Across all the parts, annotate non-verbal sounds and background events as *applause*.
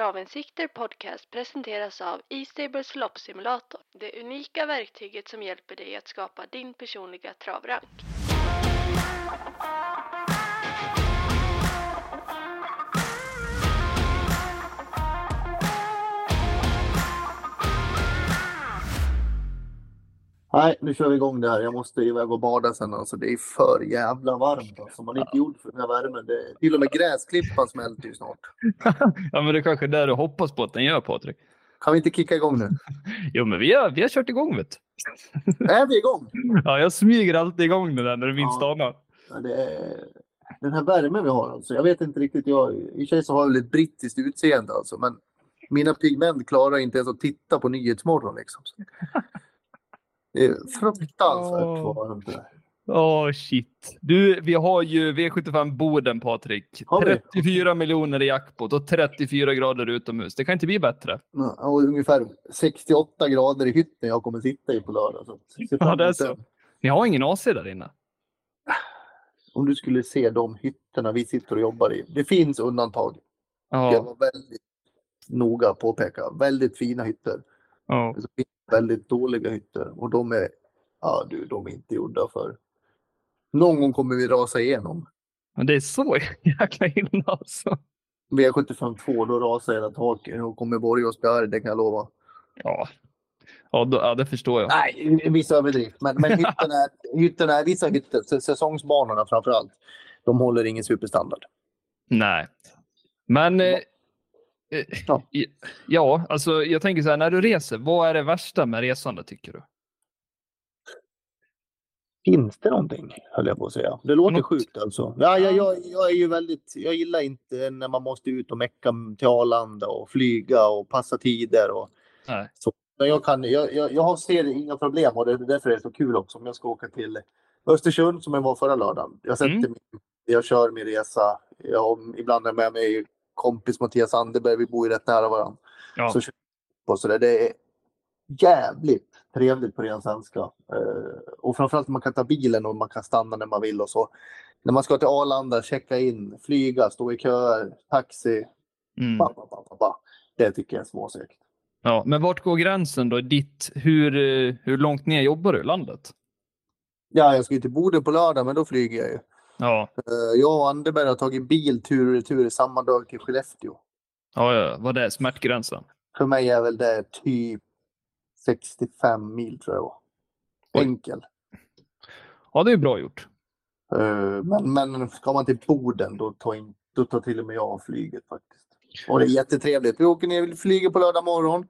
Travinsikter Podcast presenteras av E-stables loppsimulator. Det unika verktyget som hjälper dig att skapa din personliga travrank. Nej, nu kör vi igång det här. Jag måste iväg och bada sen. Alltså, det är för jävla varmt. Alltså. Man är inte gjord för den här värmen. Det, till och med gräsklippan smälter ju snart. *laughs* ja, men det är kanske är det du hoppas på att den gör, Patrik. Kan vi inte kicka igång nu? *laughs* Jo, men vi har, vi har kört igång, vet du. *laughs* Är vi igång? Ja, jag smyger alltid igång det där när du minst Ja. anar. Ja, det är... Den här värmen vi har alltså. Jag vet inte riktigt. Jag, I och för sig så har jag väl ett brittiskt utseende alltså. Men mina pigment klarar inte ens att titta på Nyhetsmorgon liksom. Det är fruktansvärt Åh. varmt där. Åh, shit. Du, vi har ju V75 Boden, Patrik. Har vi? 34 miljoner i jackpot och 34 grader utomhus. Det kan inte bli bättre. Ja, Och ungefär 68 grader i hytten jag kommer sitta i på lördag. Så Ja, det är så. Ni har ingen AC där inne? Om du skulle se de hytterna vi sitter och jobbar i. Det finns undantag. Jag Ja. var väldigt noga påpeka. Väldigt fina hytter. ja. Det finns väldigt dåliga hytter och de är, ja du, de är inte gjorda för. Någon gång kommer vi rasa igenom. Men det är så *laughs* jäkla illa alltså. V75 2, då rasar hela taket och kommer Borg och spjärr, det kan jag lova. Ja, ja, då, ja det förstår jag. Nej, viss överdrift. Men, men hytterna, hytterna vissa hytter, sä- säsongsbanorna framför allt. De håller ingen superstandard. Nej. Men... Eh, Ja. ja. ja, alltså jag tänker så här, när du reser, vad är det värsta med resande tycker du? Finns det någonting, höll jag på att säga. Det låter Något- sjukt alltså. Ja, jag, jag, jag är ju väldigt, jag gillar inte när man måste ut och mecka till Arlanda och flyga och passa tider och Nej. så. Men jag, kan, jag, jag, jag ser inga problem och det är därför det är så kul också om jag ska åka till Östersund som jag var förra lördagen. Jag sätter Mm. min, jag kör min resa. Jag, ibland är jag med mig kompis Mattias Anderberg. Vi bor ju rätt nära varandra. Ja. Så på så där. Det är jävligt trevligt på ren svenska. Eh, och framförallt man kan ta bilen och man kan stanna när man vill och så. När man ska till Arlanda, checka in, flyga, stå i köer, taxi. Mm. Ba, ba, ba. Det tycker jag är småsegt. Ja, men vart går gränsen då? Ditt, hur, eh, hur långt ner jobbar du i landet? Ja, jag ska ju till Boden på lördag, men då flyger jag ju. Ja, Eh, Jag och Anderberg har tagit bil tur och retur samma dag till Skellefteå. ja, ja. vad det är smärtgränsen? För mig är väl det typ 65 mil tror jag. Enkel. Ja, det är bra gjort. Eh, Men, men ska man till Boden då tar, in, då tar till och med jag flyget faktiskt. Och det är jättetrevligt. Vi åker ner, flyger på lördag morgon.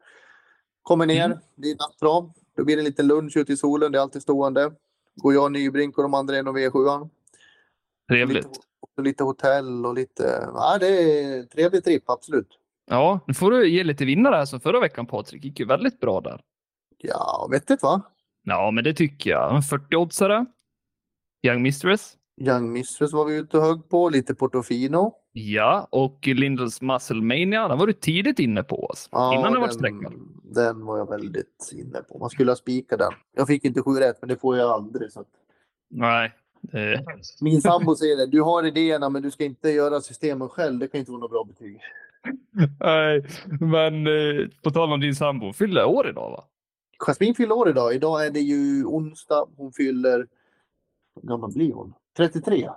Kommer ner, Mm. det är nattbra. Då blir det en liten lunch ute i solen, det är alltid stående. Går jag, Nybrink och de andra in och V7. Trevligt. Lite, och lite hotell och lite... Ja, det är trevlig tripp, absolut. Ja, nu får du ge lite vinnare här som förra veckan Patrik. gick ju väldigt bra där. Ja, vettigt va? Ja, men det tycker jag. En 40-oddsare. Young Mistress. Young Mistress var vi ute och högg på. Lite Portofino. Ja, och Lindels Muscle Mania. Den var du tidigt inne på oss. Ja, innan den var sträckad. Den var jag väldigt inne på. Man skulle ha spikat den. Jag fick inte sju rätt, men det får jag aldrig. Så. Nej. Eh, Min sambo säger det. Du har idéerna, men du ska inte göra systemen själv. Det kan inte vara något bra betyg. nej, men eh, på tal om din sambo. Fyller år idag va? Jasmine fyller år idag. Idag är det ju onsdag. Hon fyller... Hur gammal blir hon? 33.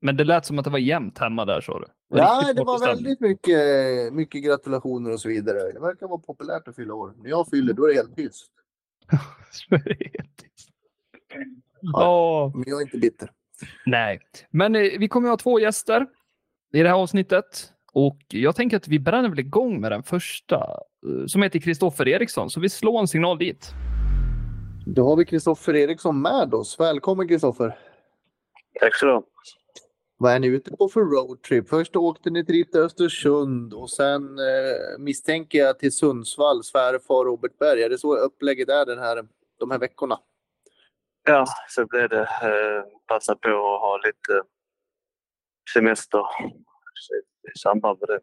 Men det lät som att det var jämnt hemma där sa du. Ja, det var väldigt mycket, mycket gratulationer och så vidare. Det verkar vara populärt att fylla år. När jag fyller, då är det helt tyst. *laughs* Ja. Men jag är inte bitter. Nej, men eh, vi kommer att ha två gäster i det här avsnittet. Och jag tänker att vi bränner väl igång med den första eh, som heter Kristoffer Eriksson. Så vi slår en signal dit. Då har vi Kristoffer Eriksson med oss. Välkommen Kristoffer! Tack så du. Vad är ni ute på för roadtrip? Först åkte ni till Östersund och sen eh, misstänker jag till Sundsvall, svärfar Robert Berg. Är det så upplägget är den här, de här veckorna? Ja, så blev det. Eh, passa på att ha lite semester i samband med det.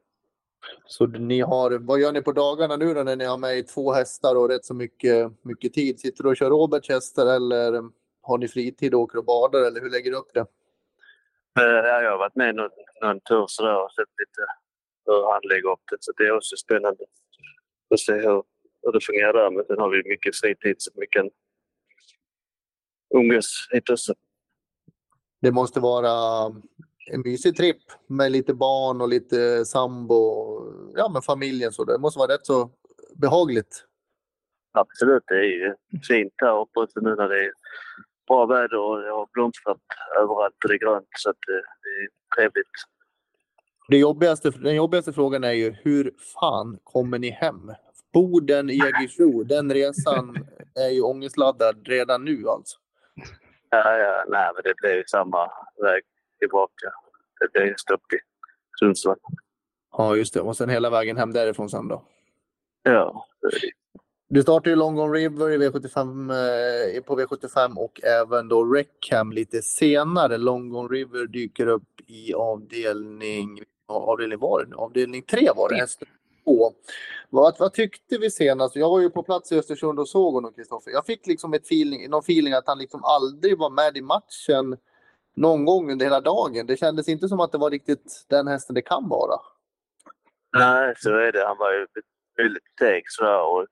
Så ni har, vad gör ni på dagarna nu då när ni har med er två hästar och rätt så mycket, mycket tid? Sitter du och kör Roberts hästar eller har ni fritid och åker och badar eller hur lägger du upp det? Eh, ja, jag har varit med någon, någon tur sådär och sett lite hur han lägger upp det. Så det är också spännande att se hur, hur det fungerar där. Men sen har vi mycket fritid så vi kan umgås lite också. Det måste vara en mysig tripp med lite barn och lite sambo. Ja, med familjen så. Det måste vara rätt så behagligt. Absolut, det är ju fint här uppe också nu när det är bra väder och det har blomstrat överallt och det är grönt så att det, det är trevligt. Det jobbigaste, den jobbigaste frågan är ju hur fan kommer ni hem? Boden, Jägersro, den resan *laughs* är ju ångestladdad redan nu alltså. Ja, ja, nej, men det blir ju samma väg tillbaka. Det blir ju stopp i Sundsvall. Ja, just det. Och sen hela vägen hem därifrån sen då. Ja, Du startar ju Long Gone River i V75, eh, på V75 och även då Reckham lite senare. Long Gone River dyker upp i avdelning, avdelning var det? Avdelning 3 var det, hästen 2. Vad, vad tyckte vi senast? Jag var ju på plats i Östersund och såg honom, Kristoffer. Jag fick liksom ett feeling, någon feeling att han liksom aldrig var med i matchen någon gång under hela dagen. Det kändes inte som att det var riktigt den hästen det kan vara. nej, så är det. Han var ju väldigt seg sådär. Och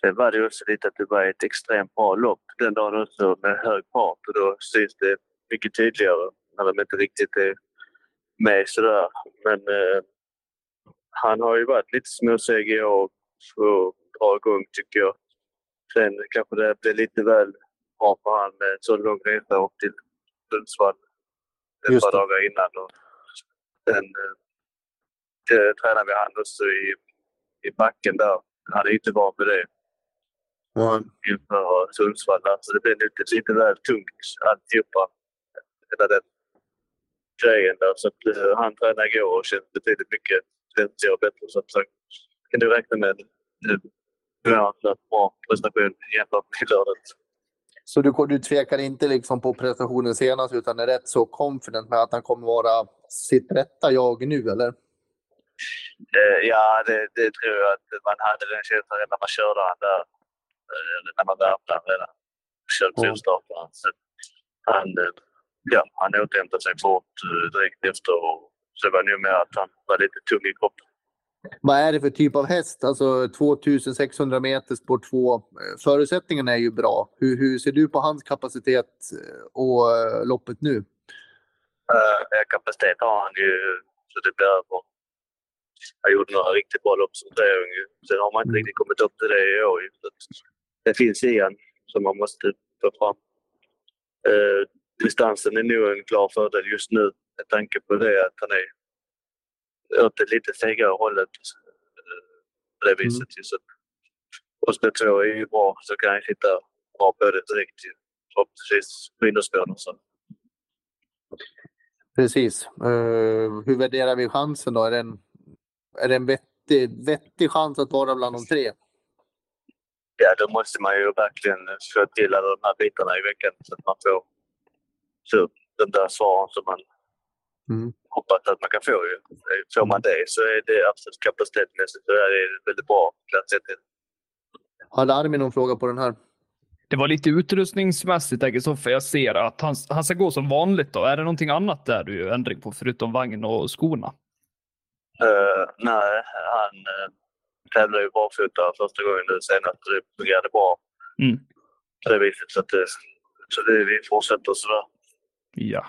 sen var det ju också lite att det var ett extremt bra lopp den dagen också med hög fart och då syns det mycket tydligare när de inte riktigt är med sådär. Men eh, han har ju varit lite småseg i år och bra igång tycker jag. Sen kanske det blir lite väl bra för han med en så lång resa upp till Sundsvall ett par dagar innan. Och sen eh, det tränade vi han också i, i backen där. Han är inte van vid det Ja. inför Sundsvall. Så det blir lite, lite väl tungt alltihopa. Hela den grejen där. Så att, eh, han tränade igår och känns betydligt mycket bättre. Så kan du räkna med eh, förväntat bra prestation jämfört med lördags. Så du, du tvekar inte liksom på prestationen senast utan är rätt så confident med att han kommer vara sitt rätta jag nu eller? Eh, ja, det, det tror jag att man hade den känslan redan när man körde han där. Eh, när man värmde han redan. Körde Mm. provstarten. Så han, eh, ja, han återhämtade sig fort direkt efter. Och så var det nog mer att han var lite tung i kroppen. Vad är det för typ av häst? Alltså 2600 meter spår 2. Förutsättningarna är ju bra. Hur, hur ser du på hans kapacitet eh, och eh, loppet nu? Uh, kapacitet har han ju så det blir över. Han gjorde några riktigt bra lopp som treåring. Sen har man inte riktigt kommit upp till det i år. Det finns i han som man måste få fram. Eh, distansen är nog en klar fördel just nu med tanke på det att han är åt det lite segare hållet. eh, På det viset. ju. Så Oscar 2 är ju bra så kan han hitta bra på det direkt. Förhoppningsvis på innerspåren. Så. Precis. Eh, hur värderar vi chansen då? Är det en, är det en vettig, vettig chans att vara bland de tre? Ja, då måste man ju verkligen få till alla de här bitarna i veckan så att man får så, de där svaren som man Mm. hoppas att man kan få. Ju. Får man det så är det absolut kapacitetsmässigt så är det väldigt bra plats ett. Hade Armin någon fråga på den här? Det var lite utrustningsmässigt Kristoffer. Jag ser att han, han ska gå som vanligt. då. Är det någonting annat där du gör ändring på förutom vagn och skorna? Uh, nej, han uh, tävlade ju barfota första gången nu senast och det fungerade bra Mm. på det viset. Så, att, det, så det, vi fortsätter sådär. Ja.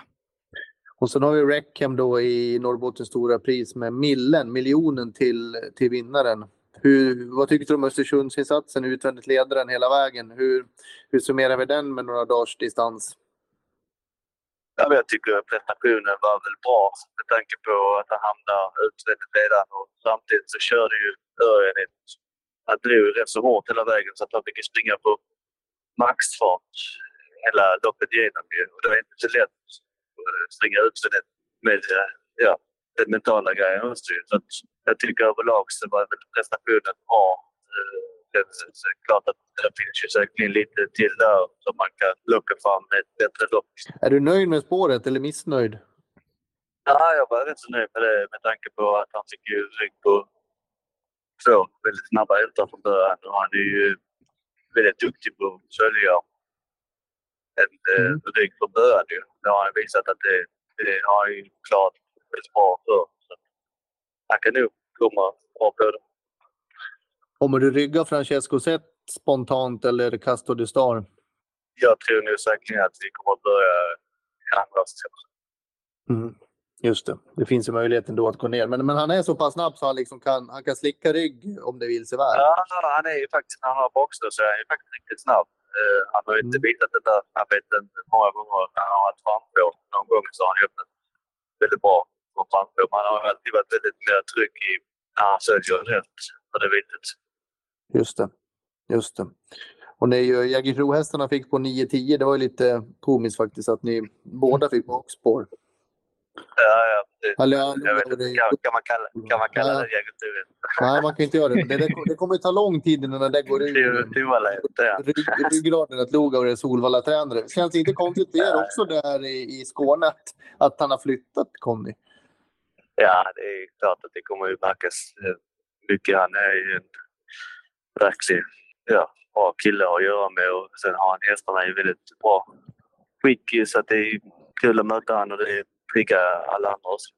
Och sen har vi Reckham då i Norrbottens stora pris med millen, miljonen till, till vinnaren. Hur, vad tyckte du om Östersundsinsatsen? Utvändigt ledaren hela vägen. Hur, hur summerar vi den med några dagars distans? Ja, jag tycker att prestationen var väl bra med tanke på att han hamnar utvändigt redan och samtidigt så körde ju Örjan ett... Han drog rätt så hårt hela vägen så att han fick springa på maxfart hela loppet igenom ju. Och det var inte så lätt springa utvändigt med eh, ja, den mentala grejen också. Så att jag tycker överlag så var väl prestationen bra. Eh, Det är klart att det finns ju säkert lite till där som man kan locka fram ett bättre lopp. Är du nöjd med spåret eller missnöjd? Ja, jag var rätt så nöjd med det med tanke på att han fick ju rygg på två väldigt snabba hästar från början. Och han är ju väldigt duktig på att följa en Mm. mm. rygg från början. Ju. Det har han visat att det, det har han ju klarat väldigt bra för. Så, han kan nog komma bra på det. Kommer du rygga Francesco Zet spontant eller Castro de Star? Jag tror nog säkerligen att vi kommer att börja i andra. Mm. Just det, det finns ju möjlighet ändå att gå ner. Men, men han är så pass snabb så han, liksom kan, han kan slicka rygg om det vill sig väl. Ja, han är ju faktiskt, när han har boxat så är han ju faktiskt riktigt snabb. Uh, han har inte Mm. visat det där arbetet många gånger. Han har haft framspår. Någon gång så har han öppnat väldigt bra på framspår. Men han har alltid varit väldigt mer trygg i när han följer rätt på det viset. Just det. Just det. Och när ju Jägersro-hästarna fick på 9-10, det var ju lite komiskt faktiskt att ni båda fick bakspår. Ja, ja. Eller, ja, jag vet inte, kan, kan man kalla, kan man kalla det jägarturen? Nej, man kan inte göra det. Det, det, det kommer ta lång tid innan det där går ur ryggraden att Lugauer är Solvalla-tränare. Känns inte konstigt för er också där i, i Skåne att, att han har flyttat Conny? Ja, det är klart att det kommer ju märkas eh, mycket. Han är ju en verklig ja, bra kille att göra med och sen har han hästarna i väldigt bra skick så att det är kul att möta honom och det triggar alla andra också.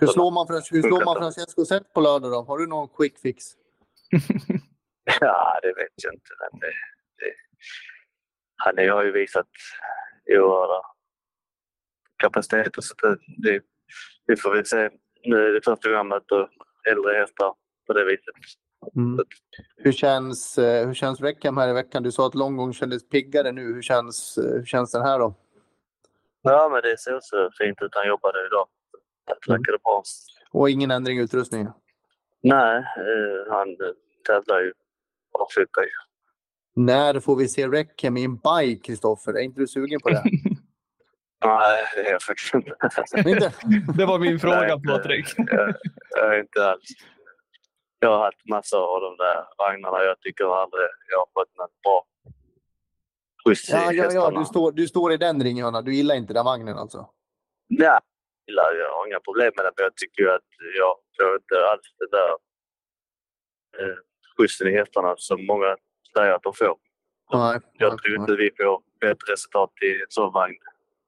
Hur slår man, hur slår man Francesco Zet på lördag då? Har du någon quick fix? *laughs* Ja, det vet jag inte. Men det, det, han har ju visat oerhörda kapaciteter så det, det, vi får väl se. Nu är det första gången jag möter äldre hästar på det viset. Mm. Hur känns, eh, hur känns Reckham här i veckan? Du sa att långgång kändes piggare nu. Hur känns, eh, hur känns den här då? Ja, men det ser så fint ut. Han jobbade idag. Det Mm. verkade bra. Och ingen ändring i utrustningen? Nej, eh, han tävlar ju barfota ju. När får vi se Reckham i en bike, Kristoffer? Är inte du sugen på det? *laughs* Nej, det är jag faktiskt inte. inte? Det var min fråga, Nej, inte- Patrik. jag, jag inte alls. Jag har haft massor av de där vagnarna. Jag tycker aldrig jag har fått något bra skjuts i Ja, ja, ja. Du, står, du står i den ringen, Jonna. Du gillar inte den vagnen alltså? Ja, jag har inga problem med det, men jag tycker ju att jag får inte alls det där eh, skjutsen i hästarna som många säger att de får. Nej. Jag nej, tror nej, inte vi får bättre resultat i en sån vagn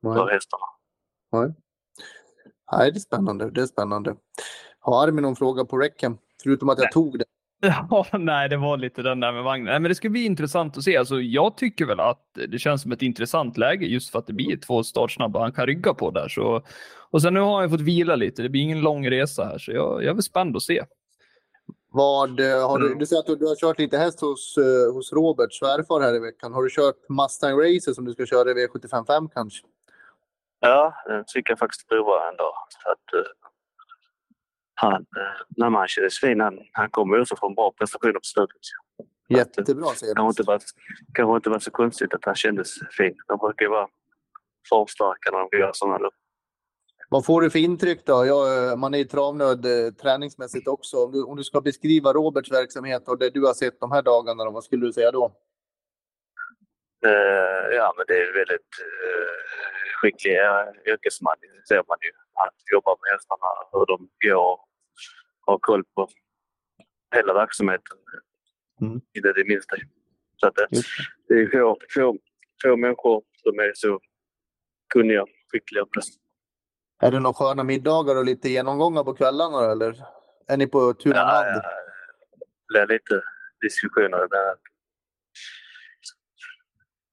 för nej. hästarna. Nej. Nej, det är spännande. Det är spännande. Har Armin någon fråga på Reckham? Förutom att jag Nej. tog det. *laughs* Ja, nej, det var lite den där med vagnen. Nej, men det ska bli intressant att se. Alltså, jag tycker väl att det känns som ett intressant läge just för att det blir två startsnabba han kan rygga på där. Så, och sen nu har han fått vila lite. Det blir ingen lång resa här, så jag, jag är väl spänd att se. Vad, eh, har du, Mm. du säger att du, du har kört lite häst hos, eh, hos Robert svärfar här i veckan. Har du kört Mustang Racer som du ska köra i V755 kanske? Ja, den fick jag faktiskt prova en dag. Så att, eh, han, eh, när man kändes fin, han, han kommer ju också från bra prestationer på slutet. Jättebra säger Det kanske inte var, kanske inte var så konstigt att han kändes fin. De brukar ju vara formstarka när de gör sådana lopp. Vad får du för intryck då? Jag, eh, man är i travnöd eh, träningsmässigt också. Om du, om du ska beskriva Roberts verksamhet och det du har sett de här dagarna, då, vad skulle du säga då? Eh, ja, men det är väldigt eh, skicklig eh, yrkesman. Det ser man ju. Han jobbar med hästarna, hur de går har koll på hela verksamheten. Mm. I det, det minsta. Så att, Just det är få, få, få människor som är så kunniga, skickliga på det. Är det några sköna middagar och lite genomgångar på kvällarna eller är ni på tu man Ja, hand? ja, det lite diskussioner.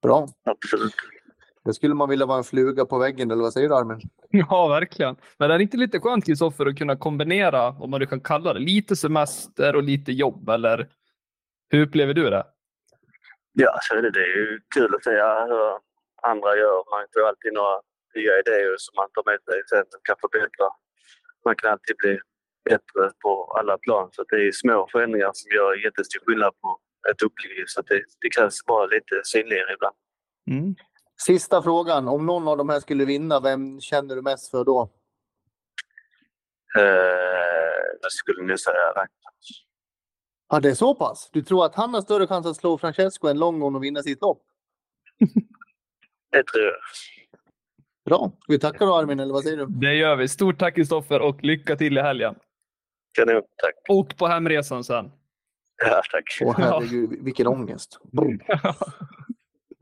Bra. absolut. Det skulle man vilja vara en fluga på väggen, eller vad säger du Armin? *laughs* Ja, verkligen. Men är det inte lite skönt, Kristoffer, att kunna kombinera, om man nu kan kalla det, lite semester och lite jobb? Eller hur upplever du det? Ja, så är det. Det är ju kul att se hur andra gör. Man får alltid några nya idéer som man tar med sig sen kan förbättra. Man kan alltid bli bättre på alla plan. Så det är små förändringar som gör jättestor skillnad på ett upplägg. Så det, det krävs bara lite synligare ibland. Mm. Sista frågan. Om någon av de här skulle vinna, vem känner du mest för då? Eh, jag skulle nu säga Ragnar. Ja, det är så pass? Du tror att han har större chans att slå Francesco än Longon och vinna sitt lopp? Det tror jag. Bra. Vi tacka då Armin, eller vad säger du? Det gör vi. Stort tack, Kristoffer, och lycka till i helgen. Kanon, tack. Och på hemresan sen. Ja, tack. Åh herregud, vilken ångest. *laughs*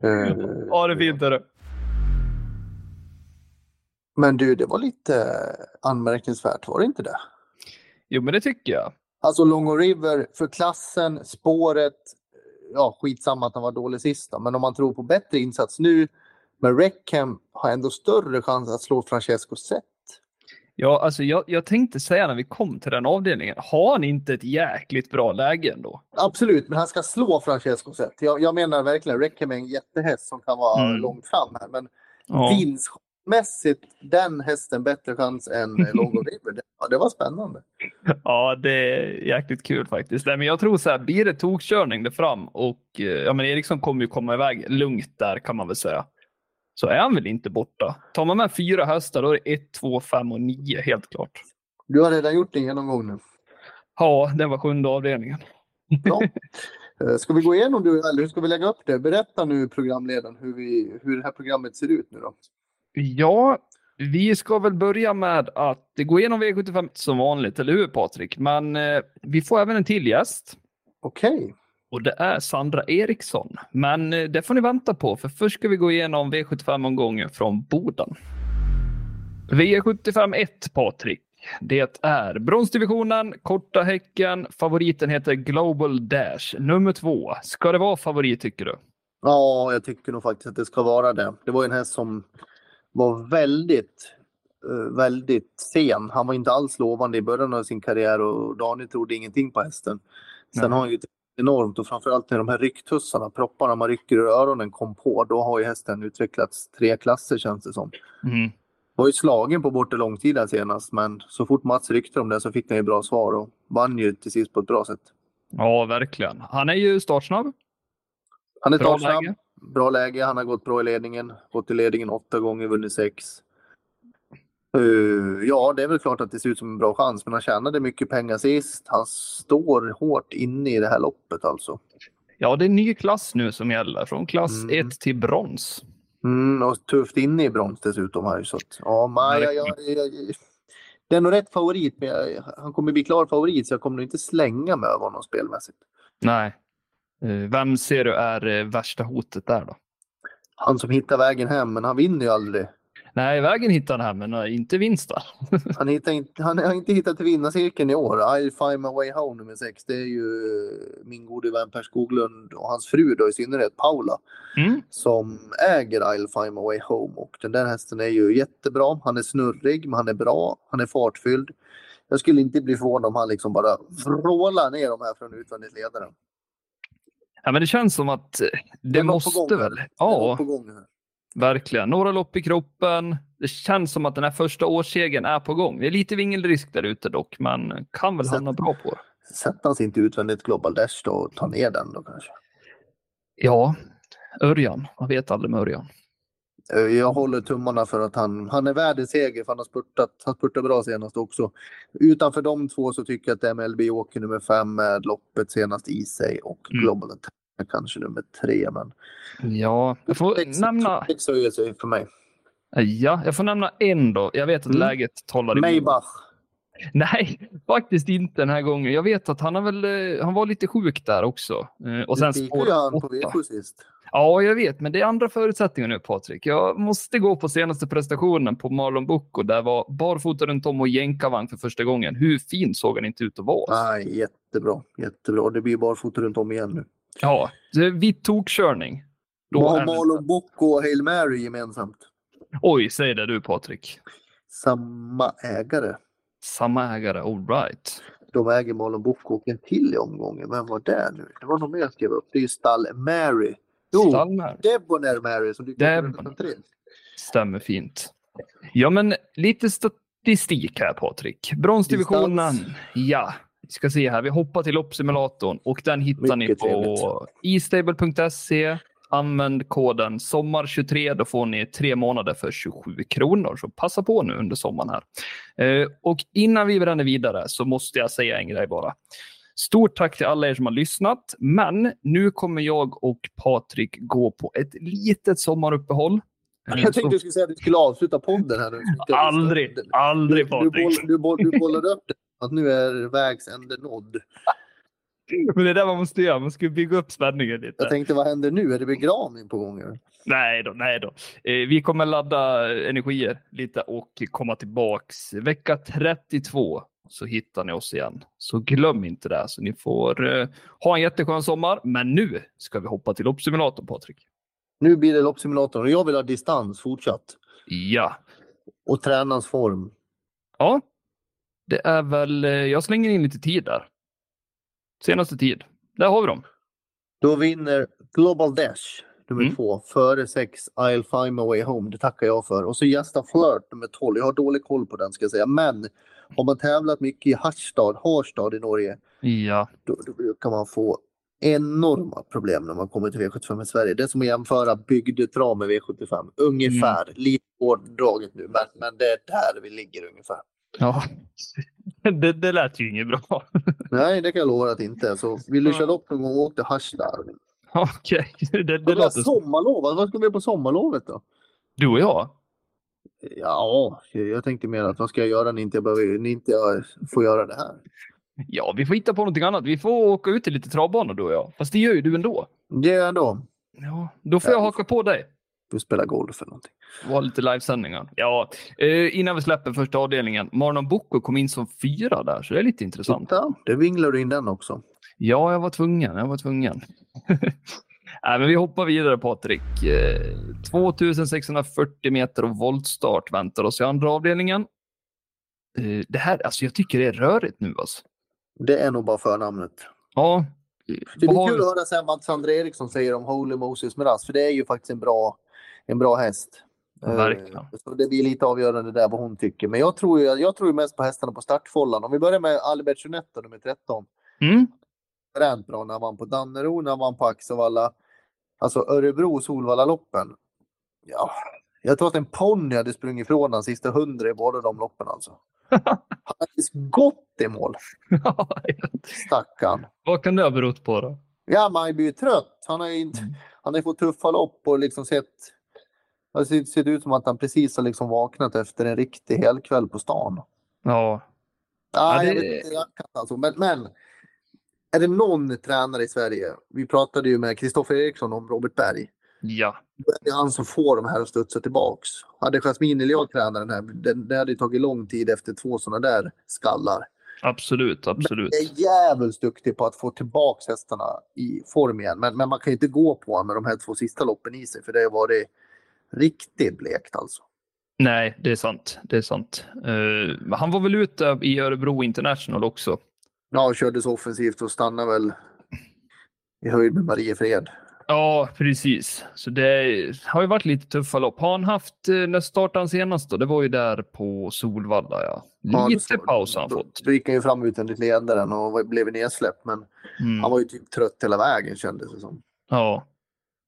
Eh, Ha det fint, hörru. Men du, det var lite anmärkningsvärt, var det inte det? jo men det tycker jag. Alltså Longo River för klassen, spåret. Ja, skitsamma att han var dålig sista, men om man tror på bättre insats nu. Men Reckham har ändå större chans att slå Francesco Zet. Ja, alltså jag, jag tänkte säga när vi kom till den avdelningen, har han inte ett jäkligt bra läge ändå? Absolut, men han ska slå Francesco Zet. Jag, jag menar verkligen, Reckham är en jättehäst som kan vara Mm. långt fram här. Men Ja. vinstmässigt, den hästen bättre chans än *laughs* Longo River. Det, ja, det var spännande. Ja, det är jäkligt kul faktiskt. Nej, men jag tror så här, blir det tokkörning där fram och eh, ja, men Eriksson kommer ju komma iväg lugnt där kan man väl säga. Så är han väl inte borta. Tar man med fyra hästar då är det 1, 2, 5 och 9 helt klart. Du har redan gjort din genomgång nu. Ja, det var sjunde avdelningen. Ja. Eh, Ska vi gå igenom du, eller hur ska vi lägga upp det? Berätta nu programledaren hur, vi, hur det här programmet ser ut nu då. Ja, vi ska väl börja med att gå igenom V75 som vanligt, eller hur Patrik? Men eh, vi får även en till gäst. Okej. Och det är Sandra Eriksson. Men eh, det får ni vänta på, för först ska vi gå igenom V75-omgången från Boden. V75 1, Patrik. Det är bronsdivisionen, korta häcken. Favoriten heter Global Dash. Nummer två. Ska det vara favorit tycker du? Ja, jag tycker nog faktiskt att det ska vara det. Det var en häst som var väldigt, eh, väldigt sen. Han var inte alls lovande i början av sin karriär och Daniel trodde ingenting på hästen. Sen Nej. har han ju enormt och framförallt när de här rycktussarna, propparna man rycker ur öronen kom på, då har ju hästen utvecklats tre klasser känns det som. Mm. Var ju slagen på bortre långtiden senast, men så fort Mats ryckte om det så fick han ju bra svar och vann ju till sist på ett bra sätt. Ja, verkligen. Han är ju startsnabb. Han är Bra startsnabb, läge. bra läge, han har gått bra i ledningen, gått i ledningen åtta gånger, vunnit sex. Eh, ja, det är väl klart att det ser ut som en bra chans, men han tjänade mycket pengar sist. Han står hårt inne i det här loppet alltså. Ja, det är en ny klass nu som gäller. Från klass Mm. 1 till brons. Mm, och tufft inne i brons dessutom här. Så att, ja, men jag, jag, jag, det är nog rätt favorit, men han kommer bli klar favorit så jag kommer nog inte slänga mig över honom spelmässigt. Nej. Eh, Vem ser du är eh, värsta hotet där då? Han som hittar vägen hem, men han vinner ju aldrig. Nej, vägen hittar han här, men eh, inte vinsten. *laughs* Han, hittar inte, han har inte hittat vinnarcirkeln i år. I'll find my way home nummer sex. Det är ju eh, min gode vän Per Skoglund och hans fru då i synnerhet Paula Mm. som äger I'll find my way home. Och den där hästen är ju jättebra. Han är snurrig, men han är bra. Han är fartfylld. Jag skulle inte bli förvånad om han liksom bara vrålar ner de här från utvändigt ledaren. Ja, men det känns som att eh, det, Det måste väl. Det var Ja, på gång här. Verkligen. Några lopp i kroppen. Det känns som att den här första årssegern är på gång. Det är lite vingelrisk där ute dock, men kan väl hamna bra på det. Sätter han sig inte utvändigt Global Dash då och tar ner den då kanske? Ja, Örjan. Man vet aldrig med Örjan. Eh, Jag håller tummarna för att han, han är värd en seger för han har spurtat, han spurtade bra senast också. Utanför de två så tycker jag att MLB åker nummer fem med loppet senast i sig och Mm. Global Attack kanske nummer tre. Men Ja, jag får sex, nämna. höjer sig för mig. Ja, jag får nämna en då. Jag vet att Mm. läget talar. Maybach. Nej, *laughs* faktiskt inte den här gången. Jag vet att han, har väl, eh, han var lite sjuk där också. Eh, Och sen spår han på. V7 sist. Ja, jag vet, men det är andra förutsättningar nu Patrik. Jag måste gå på senaste prestationen på Marlon Bucco. Där var barfota runt om och jänkarvagn för första gången. Hur fin såg han inte ut att vara? Nej, jättebra. Jättebra. Det blir barfota runt om igen nu. Ja, det är vit tokkörning. Då Vad har Marlon Bocco och Hail Mary gemensamt? Oj, säg det du Patrik. Samma ägare. Samma ägare, all right. De äger Marlon Bocco och en till i omgången. Vem var det nu? Det var någon mer jag skrev upp. Det är ju Stall Mary. Jo, Stalmar. Debonair Mary som dyker upp. Stämmer fint. Ja, men lite statistik här Patrik. Bronsdivisionen. Distans. Ja, vi ska se här. Vi hoppar till loppsimulatorn och den hittar Mycket ni på estable.se. Använd koden sommar23. Då får ni tre månader för 27 kronor. Så passa på nu under sommaren här. Eh, och innan vi bränner vidare så måste jag säga en grej bara. Stort tack till alla er som har lyssnat. Men nu kommer jag och Patrik gå på ett litet sommaruppehåll. Eh, Jag så- tänkte du skulle säga att du skulle avsluta podden här nu. Aldrig, aldrig Du, Patrik. boll, du, boll, du bollade upp det. Att nu är vägs ände nådd. Men det är det man måste göra. Man ska bygga upp spänningen lite. Jag tänkte vad händer nu? Är det begravning på gång? Nej då, nej då. Eh, vi kommer ladda energier lite och komma tillbaks vecka 32. så hittar ni oss igen. Så glöm inte det. Så ni får eh, ha en jätteskön sommar. Men nu ska vi hoppa till loppsimulatorn, Patrik. Nu blir det loppsimulatorn och jag vill ha distans fortsatt. Ja. Och tränarens form. Ja. Det är väl, eh, jag slänger in lite tid där. Senaste tid. Där har vi dem. Då vinner Global Dash nummer Mm. två före sex I'll find my way home. Det tackar jag för. Och så Gästa Flirt nummer 12. Jag har dålig koll på den ska jag säga. Men har man tävlat mycket i Harstad, Harstad i Norge, Ja. då, då brukar man få enorma problem när man kommer till V75 i Sverige. Det är som att jämföra bygdetrav med V75. Ungefär. Mm. Lite hårdraget nu, men, men det är där vi ligger ungefär. Ja. *laughs* Det, det lät ju inget bra. Nej, det kan jag lova att inte. Så vill du köra upp någon gång och åka till Harstad? Okej, *laughs* det, det Det låter som sommarlov. Vad ska vi göra på sommarlovet då? du och jag. Ja, jag tänkte mer att vad ska jag göra när inte jag, behöver, när inte jag får göra det här? Ja, vi får hitta på någonting annat. Vi får åka ut till lite travbanor du och jag. Fast det gör ju du ändå. Det gör jag då. Ja, då får jag haka på dig. Vi spelar golf eller någonting. Var lite livesändningar. Ja, eh, innan vi släpper första avdelningen. Marlon Bocco kom in som fyra där, så det är lite intressant. Titta, det vinglar du in den också. Ja, jag var tvungen. Jag var tvungen. Nej, *laughs* men vi hoppar vidare Patrik. Eh, 2640 meter och voltstart väntar oss i andra avdelningen. Eh, det här, alltså jag tycker det är rörigt nu alltså. Det är nog bara förnamnet. Ja. Det är kul att höra sen vad Sandra Eriksson säger om Holy Moses Miraz, för det är ju faktiskt en bra, en bra häst. Ja, verkligen. Eh, Så det blir lite avgörande där vad hon tycker. Men jag tror jag tror mest på hästarna på startfållan. Om vi börjar med Albert Jeanette, nummer 13. Mm. Fränt bra när han vann på Dannero, när han vann på Axevalla. Alltså Örebro Solvalla-loppen. Ja, jag tror att en ponny hade sprungit ifrån den sista hundra i båda de loppen alltså. *laughs* Han hade gått i mål, stackarn. Vad kan det ha berott på då? Ja, man blir ju trött. Han har ju inte, Mm. han har ju fått tuffa lopp och liksom sett... Det ser, ser ut som att han precis har liksom vaknat efter en riktig helkväll på stan. Ja, Ja, det- jag vet inte, jag kan alltså. men, men är det någon tränare i Sverige? Vi pratade ju med Kristoffer Eriksson om Robert Berg. ja, Då är det han som får de här att studsa tillbaks. Hade Jasmin Eliad tränat den här, det, det hade tagit lång tid efter två sådana där skallar. absolut, absolut. Jag är jävligt duktig på att få tillbaks hästarna i form igen. Men, men man kan ju inte gå på honom med de här två sista loppen i sig. För det har varit riktigt blekt alltså. Nej, det är sant. Det är sant. Men han var väl ute i Örebro International också. Ja, och körde så offensivt och stannade väl i höjd med Mariefred. Ja, precis. Så det har ju varit lite tuffa lopp. Har han haft, eh, när startade han senast då? Det var ju där på Solvalla, ja. Ja, Lite så- paus har han fått. Då gick han ju fram utvändigt ledaren och blev nedsläppt. Men Mm. han var ju typ trött hela vägen kändes det som. Ja,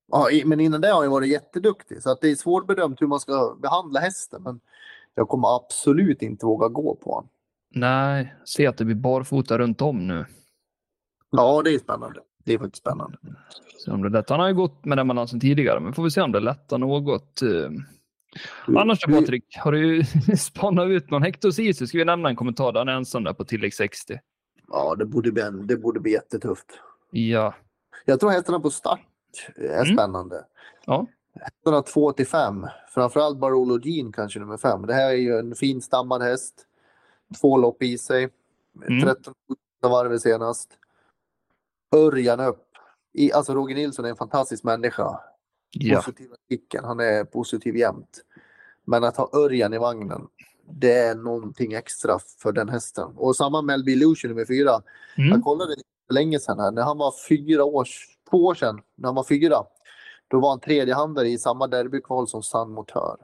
Ja, men innan det har han ju varit jätteduktig. Så att det är svårbedömt hur man ska behandla hästen. Men jag kommer absolut inte våga gå på honom. nej, se att det blir barfota runt om nu. Ja, det är spännande. Det är faktiskt spännande. Se om det lättar. Han har ju gått med den balansen tidigare, men får vi se om det lättar något. eh. Annars då Du- Patrik, har du *laughs* spanat ut någon Hector Ceesay? Ska vi nämna en kommentar? Han är ensam där på tillägg 60. Ja, det borde bli, en, det borde bli jättetufft. Ja, Jag tror hästarna på start är Mm. spännande. Ja. Hästarna 2 till 5. Framförallt Barolo Jean kanske nummer 5. Det här är ju en fin stammad häst. Två lopp i sig. Mm. 13 varv senast. Örjan upp. I, alltså Roger Nilsson är en fantastisk människa. ja. Positiva kicken. Han är positiv jämt. Men att ha Örjan i vagnen. Det är någonting extra för den hästen. Och samma Melby Illusion nummer 4. Mm. Jag kollade lite för länge sedan här. När han var fyra års, två år sedan, när han var fyra. Då var han tredjehandare i samma derbykval som San Motör.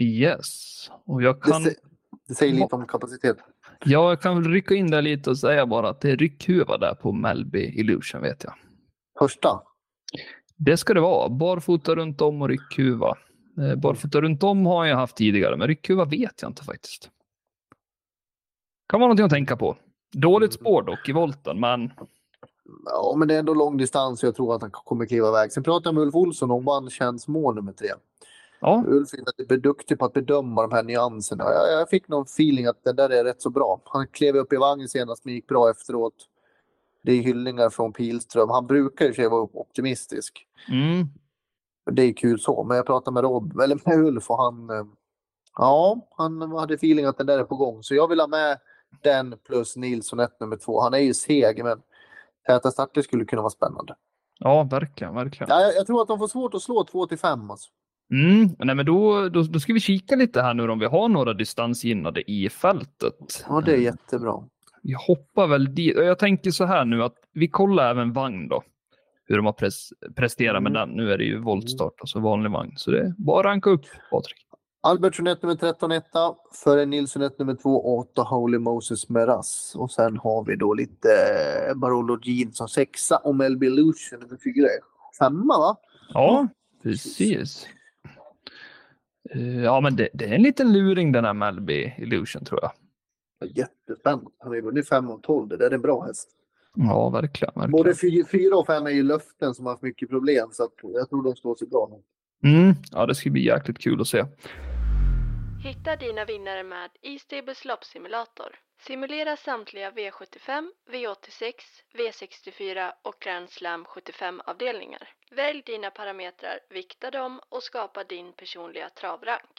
Yes. Och jag Det, kan, sä- det säger lite om kapacitet. ja, jag kan väl rycka in där lite och säga bara att det är ryckhuva där på Melby Illusion vet jag. Första. Det ska det vara. Barfota runt om och ryckhuva. Eh, Barfota runt om har jag haft tidigare, men ryckhuva vet jag inte faktiskt. Kan vara någonting att tänka på. Dåligt spår dock i volten, men ja, men det är ändå lång distans och jag tror att han kommer kliva iväg. Sen pratade jag med Ulf Olsson om vad han känns mål nummer tre. Ja. Ulf är duktig på att bedöma de här nyanserna. Jag, jag fick någon feeling att den där är rätt så bra. Han klev upp i vagnen senast, men gick bra efteråt. Det är hyllningar från Pilström. Han brukar ju vara optimistisk. Mm. Det är kul så, men jag pratade med, Rob, eller med Ulf och han... Eh, ja, han hade feeling att den där är på gång, så jag vill ha med den plus Nilsson 1 nummer 2. Han är ju seg, men täta starter skulle kunna vara spännande. Ja, verkligen. verkligen. Ja, jag, tror att de får svårt att slå 2-5. Alltså. Mm, nej, men då, då, då, ska vi kika lite här nu om vi har några distansgynnade i fältet. Ja, det är jättebra. Vi hoppar väl dit. Jag tänker så här nu att vi kollar även vagn då. Hur de har pres presterat mm. med den. Nu är det ju voltstart, mm. alltså vanlig vagn. Så det är bara att ranka upp, Patrik. Albertsson 1 nummer 13 etta, före Nilsson 1 nummer 2 8 Holy Moses med Rass. Och sen har vi då lite eh, Barolo Jean som sexa och Melby Lucian nummer 4 femma va? Ja, precis. Eh, ja, men det, det, är en liten luring den här Melby Illusion tror jag. Jättespännande. Han har ju vunnit 5 av 12. Det där är en bra häst. Ja, verkligen. verkligen. Både 4 och 5 är ju löften som har haft mycket problem, så jag tror de står sig bra nu. Mm, ja, det ska bli jäkligt kul att se. Hitta dina vinnare med E-Stables loppsimulator. Simulera samtliga V75, V86, V64 och Grand Slam 75-avdelningar. Välj dina parametrar, vikta dem och skapa din personliga travrank.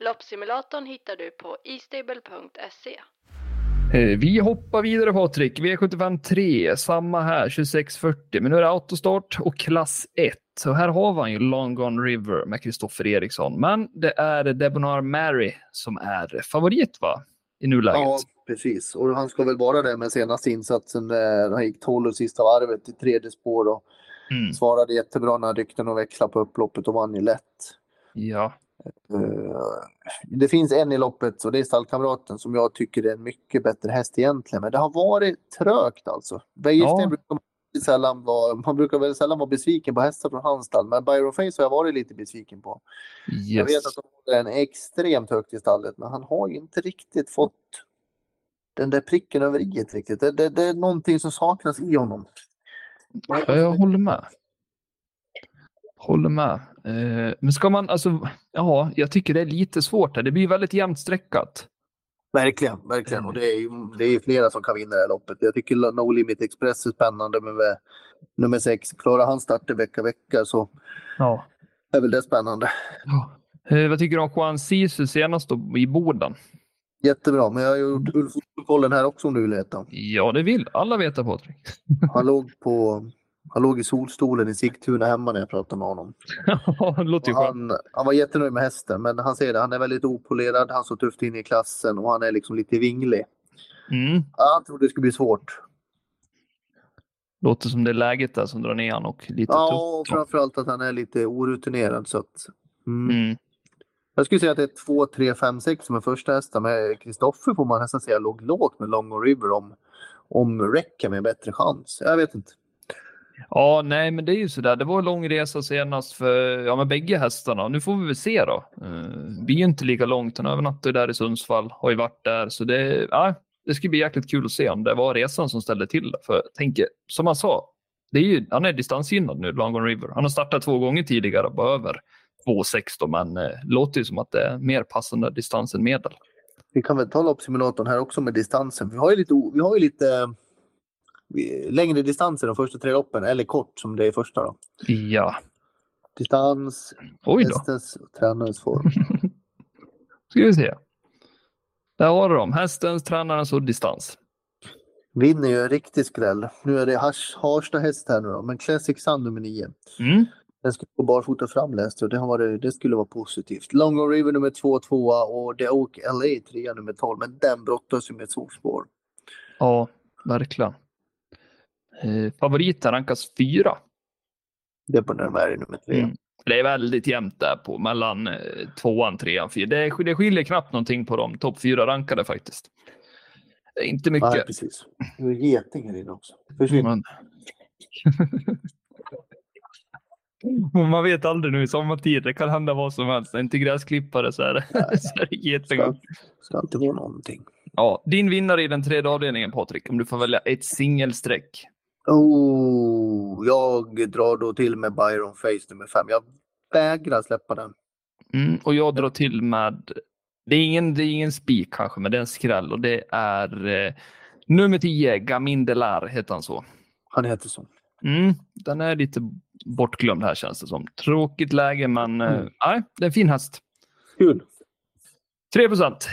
Loppsimulatorn hittar du på istable.se. Eh, vi hoppar vidare Patrik. V75 3, samma här 26.40. Men nu är det autostart och klass 1. Så här har man ju Long Gone River med Kristoffer Eriksson. Men det är Debonar Mary som är favorit va? i nuläget. Ja, precis. Och han ska väl vara det med senaste insatsen där han gick 12 sista varvet i tredje spår och mm. svarade jättebra när rykten och växlade på upploppet och vann ju lätt. Ja. Eh, det finns en i loppet och det är stallkamraten som jag tycker är en mycket bättre häst egentligen. Men det har varit trögt alltså. Ja. brukar sällan vara, man brukar väl sällan vara besviken på hästar från hans stall. men Byron Face har jag varit lite besviken på. Yes. Jag vet att han håller en extremt högt i stallet, men han har inte riktigt fått den där pricken över i riktigt. Det, det, det, är någonting som saknas i honom. Ja, jag håller med. Håller med. Eh, men ska man alltså, ja, jag tycker det är lite svårt här. Det blir väldigt jämnt streckat. Verkligen, verkligen. Och det är, det är flera som kan vinna det här loppet. Jag tycker No Limit Express är spännande med nummer sex. Klarar han starten vecka vecka så ja. är väl det spännande. Ja. Eh, vad tycker du om Juan Sisu senast då, i Boden? Jättebra, men jag har gjort mm. Ulf här också om du vill veta. Ja, det vill alla veta Patrik. han låg på han låg i solstolen i Sigtuna hemma när jag pratade med honom. *laughs* Låter han, han var jättenöjd med hästen, men han säger det, han är väldigt opolerad, han står tufft in i klassen och han är liksom lite vinglig. Mm. Han trodde det skulle bli svårt. Låter som det är läget där som drar ner honom. och lite Ja, tufft. och framförallt att han är lite orutinerad. Så att, mm. Mm. Jag skulle säga att det är 2, 3, 5, 6 som är första hästen. Med Kristoffer får man nästan säga låg lågt med Long River om, om Reckham är bättre chans. Jag vet inte. Ja, nej, men det är ju sådär. Det var en lång resa senast för ja, med bägge hästarna. Nu får vi väl se då. Eh, det blir ju inte lika långt. Han övernattade där i Sundsvall, har ju varit där, så det, ja, det ska bli jäkligt kul att se om det var resan som ställde till det. För jag tänker, som han sa, det är ju, han är distansgynnad nu, Longon River. Han har startat två gånger tidigare, på över 2,16, men eh, låter ju som att det är mer passande distans än medel. Vi kan väl ta loppsimulatorn här också med distansen. Vi har ju lite, vi har ju lite längre distanser de första tre loppen eller kort som det är första då? Ja. Distans, Oj då. hästens och tränarens form. *laughs* ska vi se. Där har du dem. Hästens, tränarens och distans. Vinner ju en riktig skräll. Nu är det Harsta häst här nu då, men Classic Sun nummer nio. Mm. Den ska gå barfota fram läste och det, har varit, det skulle vara positivt. Long River nummer två, tvåa och The Oak LA trea nummer 12. Men den brottas ju med ett svårt spår. Ja, verkligen. Eh, favoriten rankas fyra. Det borde den vara nummer tre. Mm. Det är väldigt jämnt där på mellan eh, tvåan, trean, fyra. Det, det skiljer knappt någonting på de topp fyra rankade faktiskt. Inte mycket. Nej, precis. Det är getingar inne också. Försvinn. *laughs* Man... Vet aldrig nu i sommartid. Det kan hända vad som helst. Inte gräsklippare så *laughs* är det, så det. Ska, ska inte vara någonting. Ja, din vinnare i den tredje avdelningen Patrik, om du får välja ett singelstreck. Oh, jag drar då till med Byron Face nummer fem. Jag vägrar släppa den. Mm, och jag drar till med, det är ingen, ingen spik kanske, men det är en skräll och det är eh, nummer 10, Gamin Delar, heter han så? Han heter så. Mm, den är lite bortglömd här känns det som. Tråkigt läge, men eh, mm. eh, det är en fin häst. Kul. 3 procent.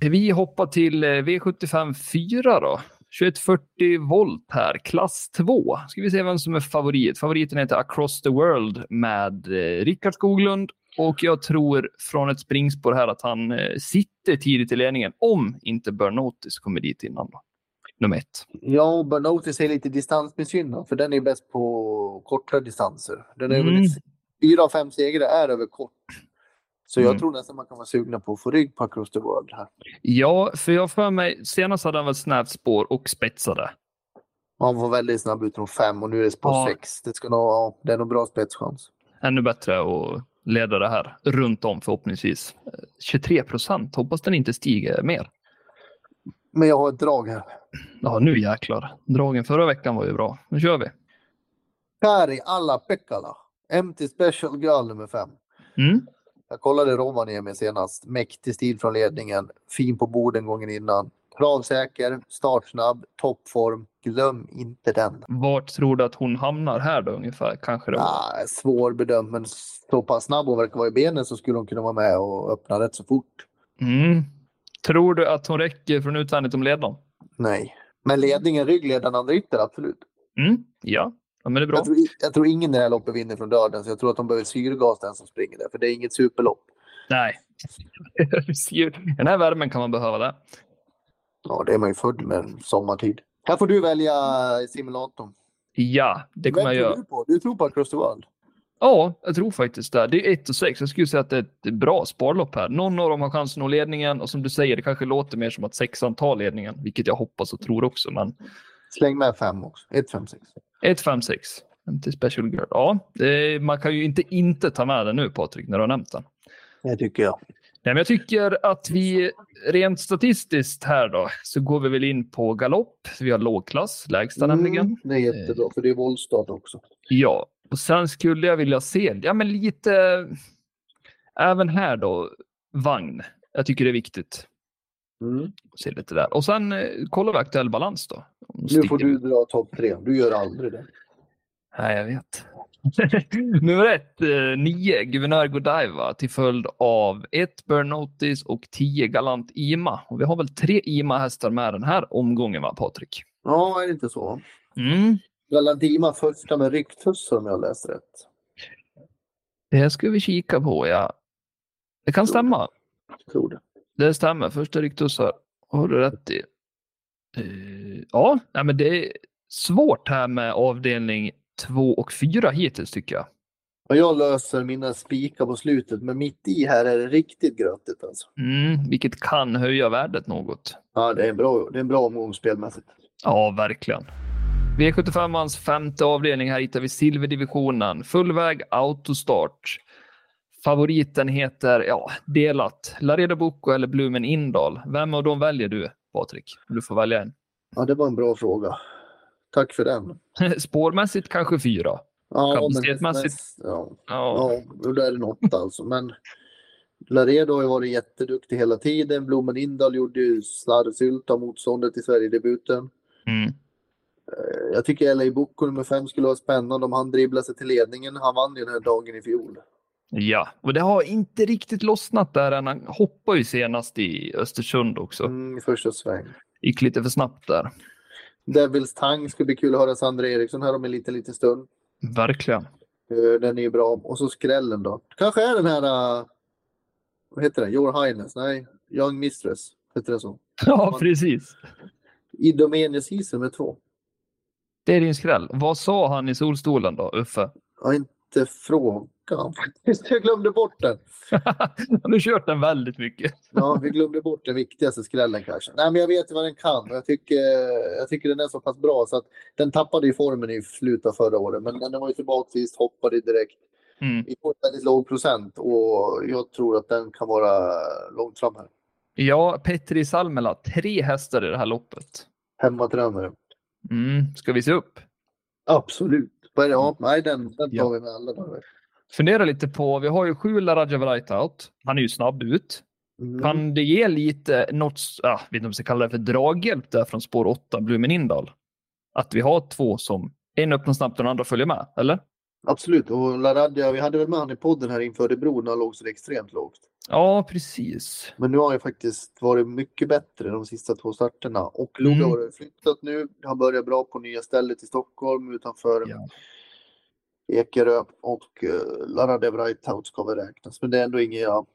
Vi hoppar till eh, V75 4 då. 2140 volt här, klass 2. Ska vi se vem som är favorit. Favoriten heter Across the World med eh, Rickard Skoglund och jag tror från ett springspår här att han eh, sitter tidigt i ledningen om inte Burnotis kommer dit innan. Då. Nummer ett. Ja, Burnotis är lite distansmissgynnad för den är bäst på korta distanser. Den är Mm. fyra av fem segrar är över kort. Så jag Mm. tror nästan man kan vara sugna på att få rygg på Across the World här. Ja, för jag för mig senast hade han väl snävt spår och spetsade. Han var väldigt snabb ut från fem och nu är det spår Ja. sex. Det, ska nog, ja, det är nog bra spetschans. Ännu bättre att leda det här runt om förhoppningsvis. Eh, 23 procent. Hoppas den inte stiger mer. Men jag har ett drag här. Ja, nu jäklar. Dragen förra veckan var ju bra. Nu kör vi. Kari alla Pekkala. Empty Special Girl nummer fem. Mm. Jag kollade Rovaniemi senast. Mäktig stil från ledningen. Fin på borden gången innan. Kravsäker, startsnabb, toppform. Glöm inte den. Vart tror du att hon hamnar här då ungefär? Kanske det var. Ah, svårbedömt, men så pass snabb hon verkar vara i benen så skulle hon kunna vara med och öppna rätt så fort. Mm. Tror du att hon räcker från utvändigt om ledaren? Nej. Men ledningen, ryggledaren, andra ytter, absolut. Mm. Ja. Ja, men det är bra. Jag tror, jag tror ingen i det här loppet vinner från döden, så jag tror att de behöver syrgas den som springer där, för det är inget superlopp. Nej. *laughs* Den här värmen kan man behöva det. Ja, det är man ju född med sommartid. Här får du välja simulatorn. Ja, det kommer Vem jag göra. du på? Du tror på Across the World? Ja, jag tror faktiskt det. Det är 1 och 6. Jag skulle säga att det är ett bra sparlopp här. Någon av dem har chansen att nå ledningen och som du säger, det kanske låter mer som att sexan tar ledningen, vilket jag hoppas och tror också. Men Släng med fem också. 1, 5, 6. 1, 5, 6. Till Special Girl. Ja, det, man kan ju inte inte ta med den nu Patrik, när du har nämnt den. Det tycker jag. Nej, men jag tycker att vi rent statistiskt här då så går vi väl in på galopp. Vi har lågklass, lägsta nämligen. Mm, det är jättebra, för det är våldstart också. Ja, och sen skulle jag vilja se, ja men lite, även här då, vagn. Jag tycker det är viktigt. Mm. Se lite där. Och sen eh, kollar vi aktuell balans då. Nu får du dra topp tre. Du gör aldrig det. Nej, jag vet. *laughs* Nummer ett, eh, nio, Guvernör Godiva till följd av ett Burn Notice och tio Galant Ima. Och vi har väl tre Ima-hästar med den här omgången va, Patrik? Ja, är det inte så? Mm. Galantima första med rycktussar om jag läst rätt. Det ska vi kika på, ja. Det kan stämma. Jag tror det. Det stämmer. Första ryktussar har du rätt i. Eh, ja, men det är svårt här med avdelning två och fyra hittills tycker jag. Och jag löser mina spikar på slutet, men mitt i här är det riktigt grötigt alltså. Mm, vilket kan höja värdet något. Ja, det är en bra, det är en bra omgång spelmässigt. Ja, verkligen. V75ans femte avdelning. Här hittar vi silverdivisionen. Fullväg autostart. Favoriten heter, ja, delat. Laredo Bocco eller Blumen Indal. Vem av dem väljer du, Patrik? Du får välja en. Ja, det var en bra fråga. Tack för den. *laughs* Spårmässigt kanske fyra. Ja, Kapacitetmässigt. Ja, Ja, ja, då är det något alltså. Men Laredo har ju varit jätteduktig hela tiden. Blommen Indal gjorde ju slarvsylta av motståndet i Sverigedebuten. Mm. Eh, Jag tycker LA Bocco nummer fem skulle vara spännande om han dribblar sig till ledningen. Han vann ju den här dagen i fjol. Ja, och det har inte riktigt lossnat där än. Han hoppar ju senast i Östersund också. Mm, i första sväng. Gick lite för snabbt där. Devils Tang ska bli kul att höra Sandra Eriksson här om en liten, liten stund. Verkligen. Eh, Den är ju bra. Och så skrällen då. Kanske är den här... eh, Vad heter den? Your Highness? Nej, Young Mistress. Heter det så? *laughs* Ja, precis. Idomenius Hiss nummer två. Det är din skräll. Vad sa han i solstolen då, Uffe? Jag har inte frågan faktiskt. Jag glömde bort den. *laughs* Han har kört den väldigt mycket. Ja, vi glömde bort den viktigaste skrällen kanske. Nej, men jag vet ju vad den kan och jag tycker, jag tycker den är så pass bra så att den tappade i formen i slutet av förra året. Men den var ju tillbaka sist, hoppade direkt. Mm. Vi får väldigt låg procent och jag tror att den kan vara långt fram här. Ja, Petri Salmela, tre hästar i det här loppet. Hemmatränare. Mm. Ska vi se upp? Absolut. Det? Ja, nej, den, den tar Ja. vi med alla dagar. Fundera lite på, vi har ju sju Laraja Out. Han är ju snabb ut. Mm. Kan det ge lite, något, ah, vet inte om vi ska kalla det för draghjälp där från spår 8, Blumen Indal? Att vi har två som, en öppnar snabbt och den andra följer med, eller? Absolut. Och Laradja, vi hade väl med han i podden här inför Örebro när han låg så extremt lågt. Ja, precis. Men nu har jag faktiskt varit mycket bättre de sista två starterna och Lugga Mm. har flyttat nu. Har börjat bra på nya stället i Stockholm utanför Ja. Ekerö och uh, Lara de Breithout ska väl räknas. Men det är ändå inget jag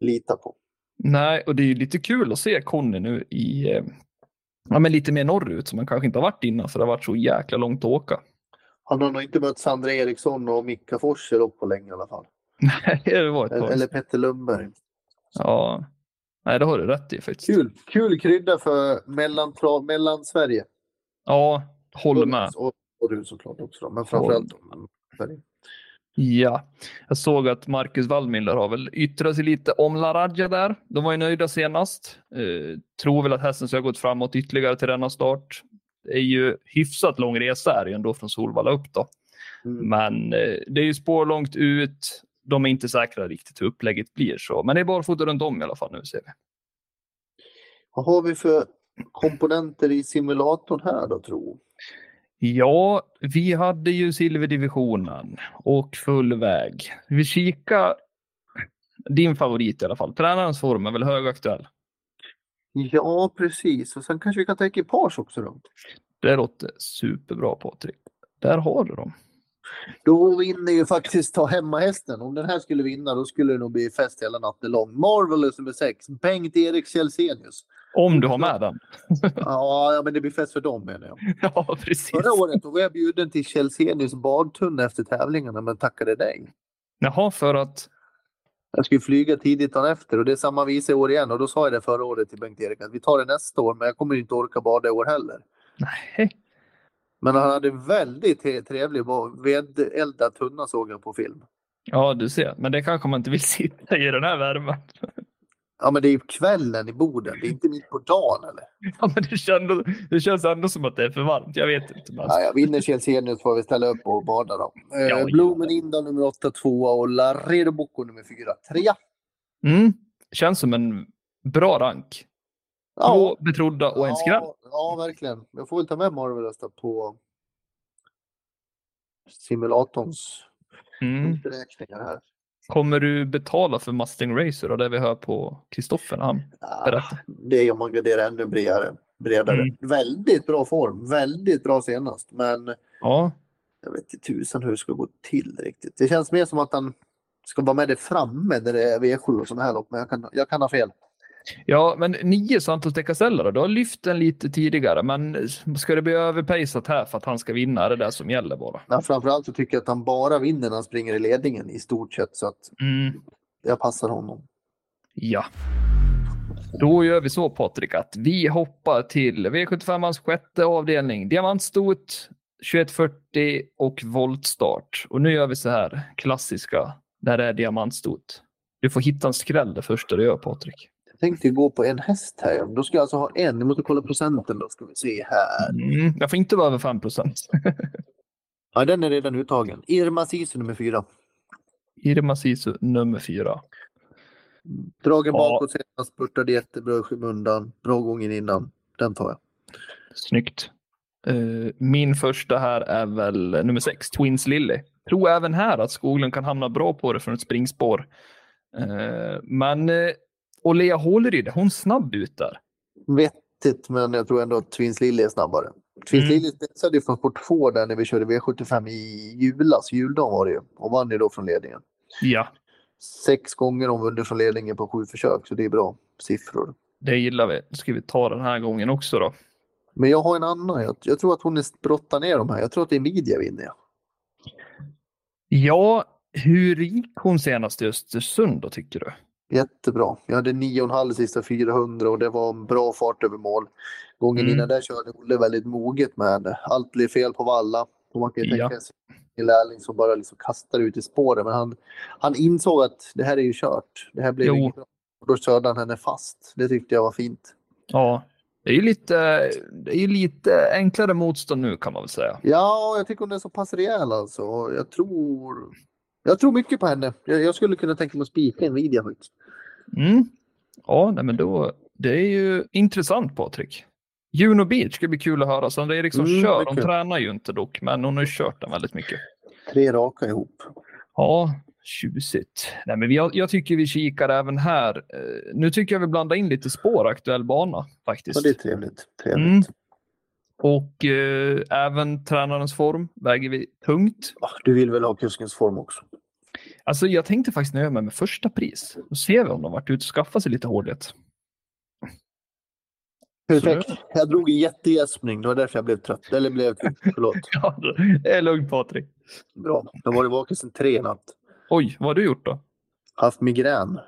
litar på. Nej, och det är ju lite kul att se Conny nu i eh, ja, men lite mer norrut som man kanske inte har varit innan för det har varit så jäkla långt att åka. Han har nog inte mött Sandra Eriksson och Micka Forser på länge i alla fall. Nej, det var ett Eller, tag. eller Petter Lundberg. Ja, nej, det har du rätt i faktiskt. Kul, kul krydda för mellantrav, mellan Sverige. Ja, håller med. Och, och du såklart också. Då, men framförallt Sverige. Ja, jag såg att Marcus Wallmiller har väl yttrat sig lite om Laradja där. De var ju nöjda senast. Eh, tror väl att hästen ska ha gått framåt ytterligare till denna start. Det är ju hyfsat lång resa är ju ändå från Solvalla upp då. Mm. Men eh, det är ju spår långt ut. De är inte säkra riktigt hur upplägget blir så. Men det är barfota runt om i alla fall nu ser vi. Vad har vi för komponenter i simulatorn här då tro? Ja, vi hade ju silverdivisionen och full väg. Vi kika din favorit i alla fall. Tränarens form är väl högaktuell. Ja, precis. Och sen kanske vi kan ta ekipage också då. Det låter superbra Patrik. Där har du dem. Då vinner ju faktiskt ta hemma hästen. Om den här skulle vinna då skulle det nog bli fest hela natten lång. Marvelous nummer 6. Bengt-Erik Källsenius. Om du har med den. Ja, ja, men det blir fest för dem menar jag. *laughs* ja, precis. Förra året då var jag bjuden till Källsenius badtunna efter tävlingarna men tackade nej. Jaha, för att... Jag skulle flyga tidigt dagen efter och det är samma visa i år igen och då sa jag det förra året till Bengt-Erik att vi tar det nästa år men jag kommer inte orka bada i år heller. Nej. Men han hade väldigt trevlig vedeldad tunna såg jag på film. Ja, du ser. Men det kanske man inte vill *laughs* sitta i den här värmen. Ja men det är ju kvällen i Boden, det är inte mitt på dagen eller? Ja, men det, kändes, det känns ändå som att det är för varmt. Jag vet inte. Men... Ja, vinner Källsenius får vi ställa upp och bada då. Eh, Ja, Blomen Indal nummer 8 2 och Laredo Bocco nummer 4 3. Mm. Känns som en bra rank. Två betrodda och en skräll. Ja, ja, verkligen. Jag får väl ta med Marvelous då på simulatorns Mm. beräkningar här. Kommer du betala för Mustang Racer och det vi hör på Kristoffer han Ah, berättar? det är om man graderar ännu bredare. bredare. Mm. Väldigt bra form, väldigt bra senast. Men Ja, jag vet inte tusan hur det ska gå till riktigt. Det känns mer som att han ska vara med där framme när det är V7 och sådana här lopp. Men jag kan, jag kan ha fel. Ja men nio Santos de Casella då? Du har lyft den lite tidigare, men ska det bli överpejsat här för att han ska vinna? Är det där som gäller bara? Men framförallt så tycker jag att han bara vinner när han springer i ledningen i stort sett. Så att Mm. jag passar honom. Ja. Då gör vi så Patrik att vi hoppar till V75ans sjätte avdelning. Diamantstot, 2140 och voltstart. Och nu gör vi så här klassiska där det är diamantstot. Du får hitta en skräll det första du gör Patrik. Tänkte gå på en häst här. Då ska jag alltså ha en. Jag måste kolla procenten då. Ska vi se här. Mm. Jag får inte vara över 5 procent. Ja, den är redan uttagen. Irma Sisu nummer fyra. Irma Sisu nummer fyra. Dragen Ja. bakåt senast, spurtade jättebra i skymundan. Bra gången innan. Den tar jag. Snyggt. Eh, min första här är väl nummer sex, Twins Lily. Tror även här att Skoglund kan hamna bra på det från ett springspår. Eh, men uh, Olea Håleryd, hon snabb ut där. Vettigt, men jag tror ändå att Twins Lily är snabbare. Twins Mm. Lily spetsade ju från sport 2 där när vi körde V75 i julas. Juldagen var det ju. Och vann ju då från ledningen. Ja, Sex gånger hon vunnit från ledningen på sju försök, så det är bra siffror. det gillar vi. Då ska vi ta den här gången också då. Men jag har en annan. Jag, jag tror att hon är brottar ner de här. Jag tror att det är media vinner. jag. Ja, hur gick hon senast i Östersund då tycker du? Jättebra. Jag hade 9,5 sista 400 och det var en bra fart över mål. Gången Mm. innan där körde Olle väldigt moget med henne. Allt blev fel på valla. Och man kan ju Ja. tänka sig en lärling som bara liksom kastar ut i spåren. Men han, han insåg att det här är ju kört. Det här blir Jo. inget bra. Och då körde han henne fast. Det tyckte jag var fint. Ja, det är ju lite, det är ju lite enklare motstånd nu kan man väl säga. Ja, jag tycker hon är så pass rejäl alltså. Jag tror, jag tror mycket på henne. Jag, skulle kunna tänka mig att spika en video faktiskt. Mm. Ja, nej, men då, det är ju intressant Patrik. Juno Beach ska bli kul att höra. Sandra Eriksson Mm, kör. Hon tränar ju inte dock, men hon har ju kört den väldigt mycket. Tre raka ihop. Ja, Tjusigt. Nej, men jag, jag tycker vi kikar även här. Eh, nu tycker jag vi blandar in lite spår aktuell bana faktiskt. Ja, det är trevligt. trevligt. Mm. Och eh, även tränarens form väger vi tungt. Ah, Du vill väl ha kuskens form också? Alltså jag tänkte faktiskt nöja mig med första pris. Då ser vi om de varit ute och skaffat sig lite hårdhet. Perfekt. Jag drog en jättegäspning. Det var därför jag blev trött. Eller blev... Förlåt. *laughs* Ja, det är lugnt Patrik. Bra. Jag har varit vaken sedan tre natt. Oj, vad har du gjort då? Haft migrän.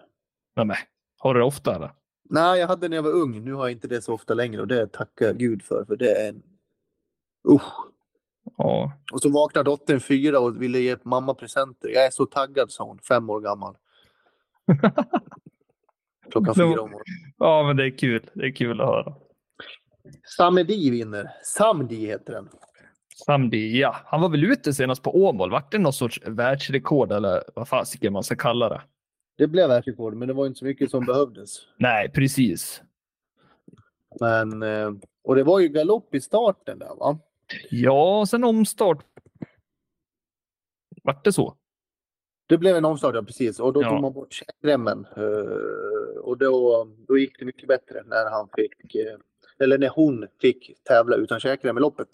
Nej, har du det ofta eller? Nej, jag hade när jag var ung. Nu har jag inte det så ofta längre och det tackar jag Gud för. För det är en... Usch. Ja. Och så vaknade dottern fyra och ville ge mamma presenter. Jag är så taggad, sa hon. Fem år gammal. *laughs* Klockan fyra om morgonen. ja, men det är kul. Det är kul att höra. Samedi vinner. Samdi heter den. Samdi, ja. Han var väl ute senast på Åmål. Vart det någon sorts världsrekord eller vad fasiken man ska kalla det? Det blev världsrekord, men det var inte så mycket som behövdes. Nej, precis. Men, eh, och det var ju galopp i starten där, va? Ja, sen omstart. Vart det så? Det blev en omstart, ja, precis. Och då Ja. tog man bort käkremmen. Eh, och då, då gick det mycket bättre när han fick, eh, eller när hon fick tävla utan käkrem i loppet.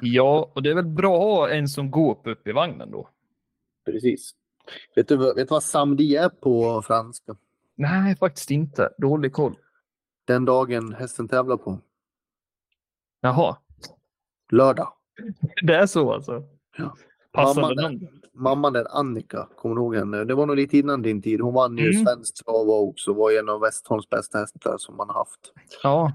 Ja, och det är väl bra att ha en som går upp, upp i vagnen då. Precis. Vet du, vet du vad samedi är på franska? Nej, faktiskt inte. Dålig koll. Den dagen hästen tävlar på. Jaha, Lördag. det är så alltså? Ja. Passande Mamma- namn. Mamman där, Annika, kommer du ihåg henne? Det var nog lite innan din tid. Hon vann ju Mm. Svenskt Trav också var en av Westholms bästa hästar som man haft. Ja.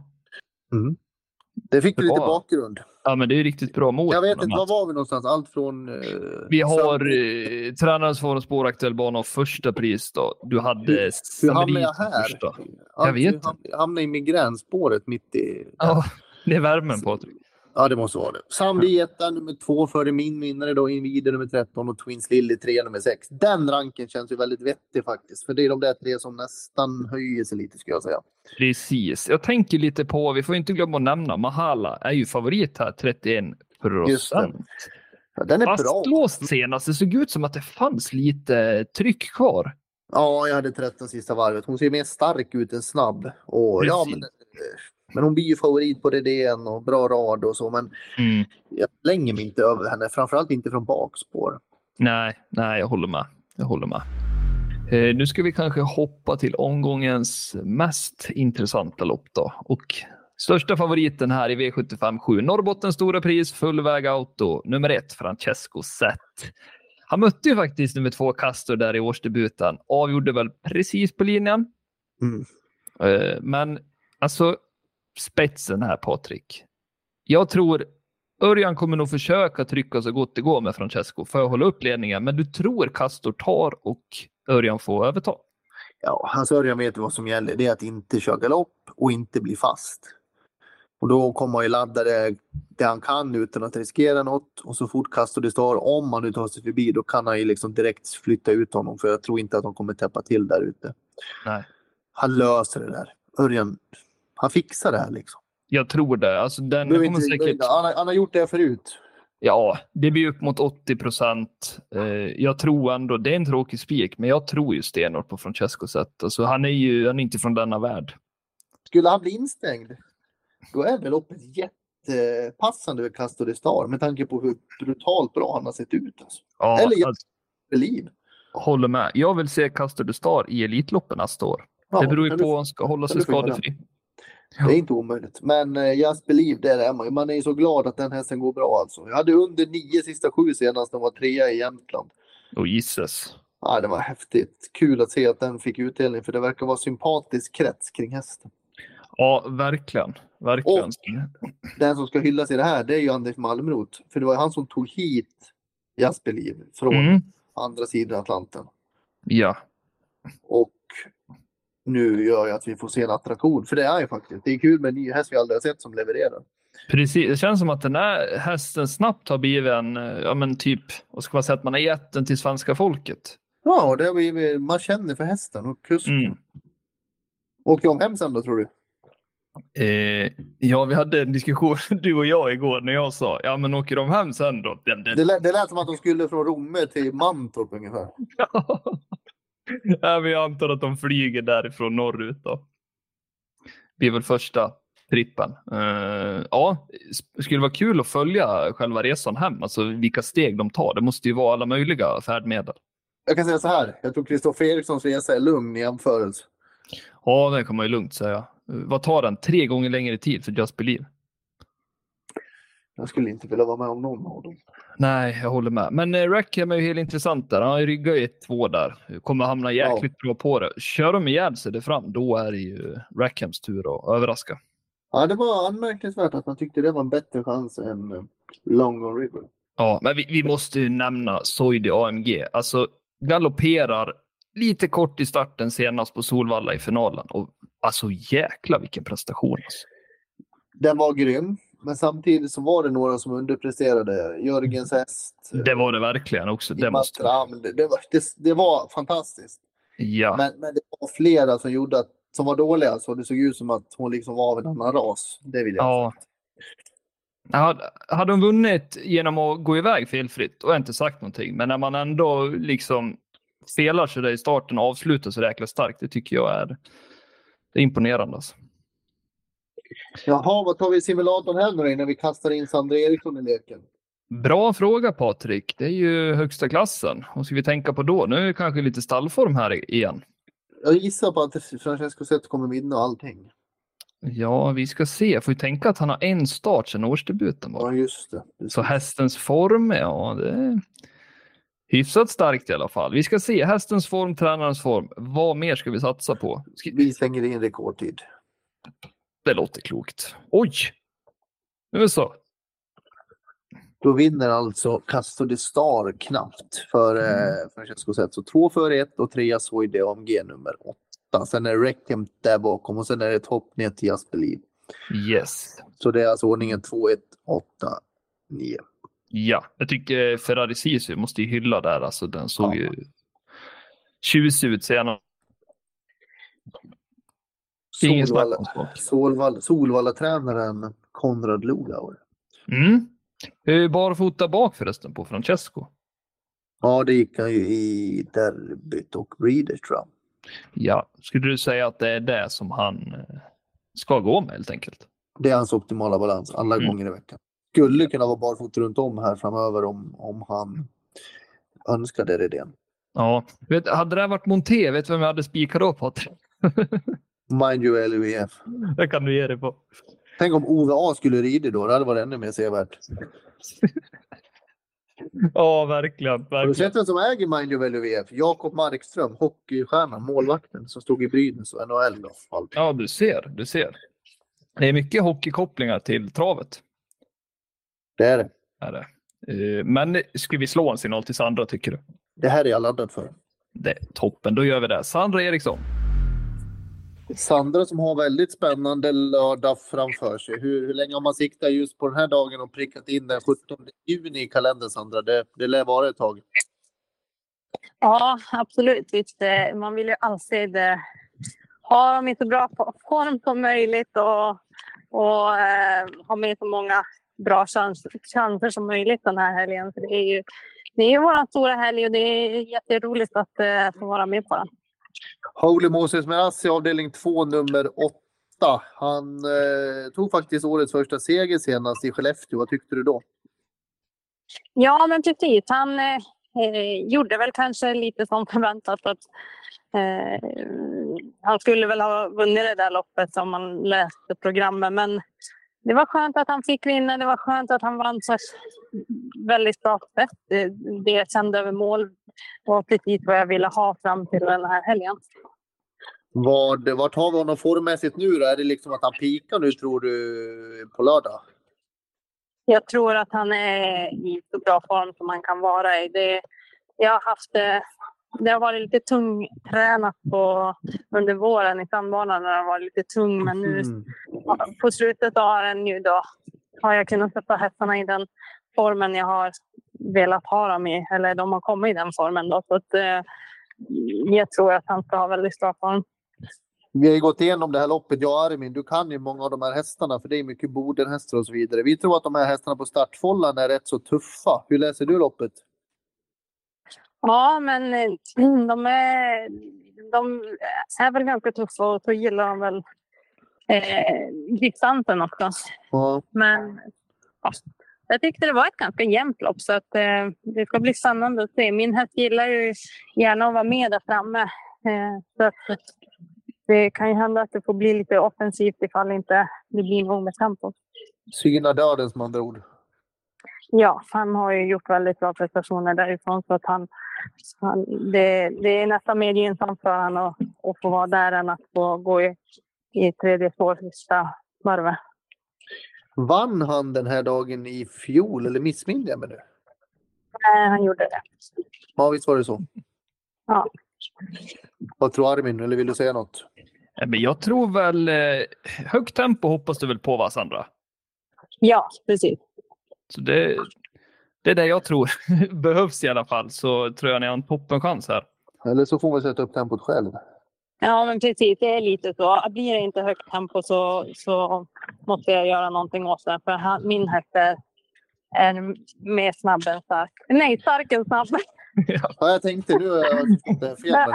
Det fick du lite bakgrund. ja, men det är riktigt bra mål. Jag vet inte, var var vi någonstans? Allt från... Eh, Vi har eh, tränarens form, spår, aktuell bana och första pris då. Du hade Hur- Hur hamnade jag här? första. Alltså, vet hur ham- Jag hamnade i migränspåret mitt i... Ja, det är värmen Patrik. Ja, det måste vara det. Samdi etta, nummer två före min vinnare då, Invider nummer 13 och Twins Lily 3 nummer 6. Den ranken känns ju väldigt vettig faktiskt. För det är de där tre som nästan höjer sig lite skulle jag säga. Precis. Jag tänker lite på, vi får inte glömma att nämna, Mahala är ju favorit här, 31 Just det. procent. Ja, den är bra. Fastlåst senast. Det såg ut som att det fanns lite tryck kvar. Ja, jag hade 13 sista varvet. Hon ser mer stark ut än snabb. Och, ja, men, men hon blir ju favorit på DDN och bra rad och så. Men jag slänger mig inte över henne. Framförallt inte från bakspår. Nej, nej, jag håller med. Jag håller med. Eh, nu ska vi kanske hoppa till omgångens mest intressanta lopp då. Och största favoriten här i V75 7, Norrbottens stora pris, fullväg auto, nummer ett, Francesco Zet. Han mötte ju faktiskt nummer två, Castor, där i årsdebuten. Avgjorde väl precis på linjen. Mm. Eh, Men alltså, spetsen här, Patrik. Jag tror Örjan kommer nog försöka trycka så gott det går med Francesco för att hålla upp ledningen, men du tror Castor tar och Örjan får överta? Ja, hans Örjan vet vad som gäller. Det är att inte köra galopp och inte bli fast. Och då kommer han ju ladda det, det han kan utan att riskera något. Och så fort Castor det står, om han nu tar sig förbi, då kan han ju liksom direkt flytta ut honom. För jag tror inte att de kommer täppa till där ute. Nej. Han löser det där. Örjan, han fixar det här liksom. Jag tror det. Alltså, den Behöver kommer säkert... han, har, han har gjort det förut. Ja, det blir upp mot 80 procent. Eh, jag tror ändå, det är en tråkig spik, men jag tror ju stenhårt på Francesco sätt. Alltså, han är ju han är inte från denna värld. Skulle han bli instängd, då är väl loppet jättepassande för Castor de Star med tanke på hur brutalt bra han har sett ut. Alltså. Ja, Eller jag- alltså, Liv. håller med. Jag vill se Castor de Star i Elitloppen nästa år. Ja, det beror ju på du- om han ska hålla sig du skadefri. Det är inte omöjligt. Men eh, Just Believe, det är man. Man är ju så glad att den hästen går bra alltså. Jag hade under nio sista sju senast den var trea i Jämtland. Och gisses. Ja, det var häftigt. Kul att se att den fick utdelning för det verkar vara sympatisk krets kring hästen. Ja, verkligen. Verkligen. Den som ska hyllas i det här, det är ju Anders Malmroth. För det var han som tog hit Just Believe från Mm. andra sidan Atlanten. Ja, Och nu gör jag att vi får se en attraktion. För det är ju faktiskt. Det är kul med en ny häst vi aldrig har sett som levererar. precis. Det känns som att den här hästen snabbt har blivit en, ja men typ, vad ska man säga, att man har gett den till svenska folket. Ja, det har blivit, man känner för hästen och kusken. Mm. Åker de hem sen då tror du? Eh, ja, vi hade en diskussion, *laughs* du och jag, igår när jag sa, ja men åker de hem sen då? Den, den... Det, lät, det lät som att de skulle från Romme till Mantorp ungefär. *laughs* *laughs* ja, vi antar att de flyger därifrån norrut då. Det blir väl första trippen. Uh, ja, skulle vara kul att följa själva resan hem, alltså vilka steg de tar. Det måste ju vara alla möjliga färdmedel. Jag kan säga så här, jag tror Kristoffer Erikssons resa är lugn i jämförelse. Ja, det kan man ju lugnt säga. Vad tar den? Tre gånger längre tid för Just Believe? Jag skulle inte vilja vara med om någon av dem. Nej, jag håller med. Men eh, Rackham är ju helt intressant där. Han ryggat i 1-2 där. Kommer hamna jäkligt ja. bra på det. Kör de ihjäl sig det fram, då är det ju Rackhams tur att överraska. Ja, det var anmärkningsvärt att man tyckte det var en bättre chans än eh, Long River. Ja, men vi, vi måste ju nämna Soidi AMG. Alltså galopperar lite kort i starten senast på Solvalla i finalen. Och alltså jäkla vilken prestation. Alltså. Den var grym. Men samtidigt så var det några som underpresterade. Jörgens häst. Det var det verkligen också. Det, måste... det, det, var, det, det var fantastiskt. Ja. Men, men det var flera som gjorde att, som var dåliga. Så det såg ut som att hon liksom var av en annan ras. Det vill jag ja. Hade, hade hon vunnit genom att gå iväg felfritt, och inte sagt någonting. Men när man ändå liksom felar sig där i starten och avslutar så jäkla starkt, det tycker jag är, det är imponerande. Alltså. Jaha, vad tar vi i simulatorn här nu innan vi kastar in Sandra Eriksson i leken? Bra fråga Patrik. Det är ju högsta klassen. Vad ska vi tänka på då? Nu är det kanske lite stallform här igen. Jag gissar på att Francesco Zet kommer vinna allting. Ja, vi ska se. Får ju tänka att han har en start sedan årsdebuten. Bara. Ja, just det. Precis. Så hästens form, ja, det är hyfsat starkt i alla fall. Vi ska se hästens form, tränarens form. Vad mer ska vi satsa på? Ska... Vi slänger in rekordtid. Det låter klokt. Oj! Nu är så. Då vinner alltså Castro de Star knappt för mm. Francesco Zet. Så två före ett och trea Soide AMG nummer åtta. Sen är det Reckham där bakom och sen är det ett hopp ner till Jasperliv. Yes. Så det är alltså ordningen 2, 1, 8, 9. Ja, jag tycker Ferrari Sisu måste ju hylla där. Alltså, den såg ja. ju tjusig ut senare. Solvalla, Solvalla, Solvalla-tränaren Konrad Lugauer. Mm. Barfota bak förresten på Francesco? Ja, det gick han ju i derbyt och Breeders tror jag. Ja, skulle du säga att det är det som han eh, ska gå med helt enkelt? Det är hans optimala balans alla mm. gånger i veckan. Skulle kunna vara barfota runt om här framöver om, om han önskar det idén. Ja, vet, hade det varit Monté, vet du vem jag hade spikat då Patrik? *laughs* Mind you LUEF. Det kan du ge dig på. Tänk om OVA skulle rida då, det hade varit ännu mer sevärt. *laughs* ja, verkligen. verkligen. Har du sett vem som äger Mind you LUEF? Jakob Markström, hockeystjärnan, målvakten som stod i Brynäs och NHL. Då, ja, du ser, du ser. Det är mycket hockeykopplingar till travet. Det är det. Är det. Eh, men ska vi slå en signal till Sandra, tycker du? Det här är jag laddad för. Det är toppen, då gör vi det. Sandra Eriksson. Sandra som har väldigt spännande lördag framför sig. Hur, hur länge har man siktat just på den här dagen och prickat in den 17 juni i kalendern, Sandra? Det, det lär vara ett tag. Ja, absolut. Eh, man vill ju alltid eh, ha dem i så bra form som möjligt och, och eh, ha med så många bra chans, chanser som möjligt den här helgen. För det är ju det är vår stora helg och det är jätteroligt att eh, få vara med på den. Holy Moses Merassi avdelning 2 nummer 8. Han eh, tog faktiskt årets första seger senast i Skellefteå. Vad tyckte du då? Ja, men precis. Han eh, eh gjorde väl kanske lite som förväntat. Att, eh, han skulle väl ha vunnit det där loppet om man läste programmet. Men det var skönt att han fick vinna. Det var skönt att han vann ett väldigt bra sätt. Det, det jag kände över mål var precis vad jag ville ha fram till den här helgen. Vad, vart har vi honom formmässigt nu då? Är det liksom att han pikar nu tror du på lördag? Jag tror att han är i så bra form som han kan vara i. Det, jag har haft eh, det har varit lite tungtränat på, under våren i sandbanan när det har varit lite tung. Men nu mm. på slutet av den ju då har jag kunnat sätta hästarna i den formen jag har velat ha dem i. Eller de har kommit i den formen då. Så att, eh, jag tror att han ska ha väldigt bra form. Vi har ju gått igenom det här loppet, jag och Armin. Du kan ju många av de här hästarna, för det är mycket Bodenhästar och så vidare. Vi tror att de här hästarna på startfållan är rätt så tuffa. Hur läser du loppet? Ja, men eh, de är, de är väl ganska tuffa och så gillar de väl eh, distansen också. Ja. Men ja, jag tyckte det var ett ganska jämnt lopp så att, eh, det ska bli spännande att se. Min häst gillar ju gärna att vara med där framme. Eh, så att, det kan ju hända att det får bli lite offensivt ifall inte det blir nog med tempo. Syna döden som andra ord. Ja, han har ju gjort väldigt bra prestationer därifrån så att han, han det, det är nästan mer gynnsamt för honom att, att få vara där än att få gå i, i tredje spår sista varvet. Vann han den här dagen i fjol eller missminner jag mig nu? Nej, han gjorde det. Ja, visst var det så. Ja. Vad tror Armin? Eller vill du säga något? Men jag tror väl eh, högt tempo hoppas du väl på va Sandra? Ja, precis. Så det, det är det jag tror *laughs* behövs i alla fall. Så tror jag ni har en toppenchans här. Eller så får man sätta upp tempot själv. Ja, men precis. Det är lite så. Blir det inte högt tempo så, så måste jag göra någonting åt det. För han, min häst är, är mer snabb än stark. Nej, stark än snabb. *laughs* Ja, jag tänkte fått det fel. *laughs*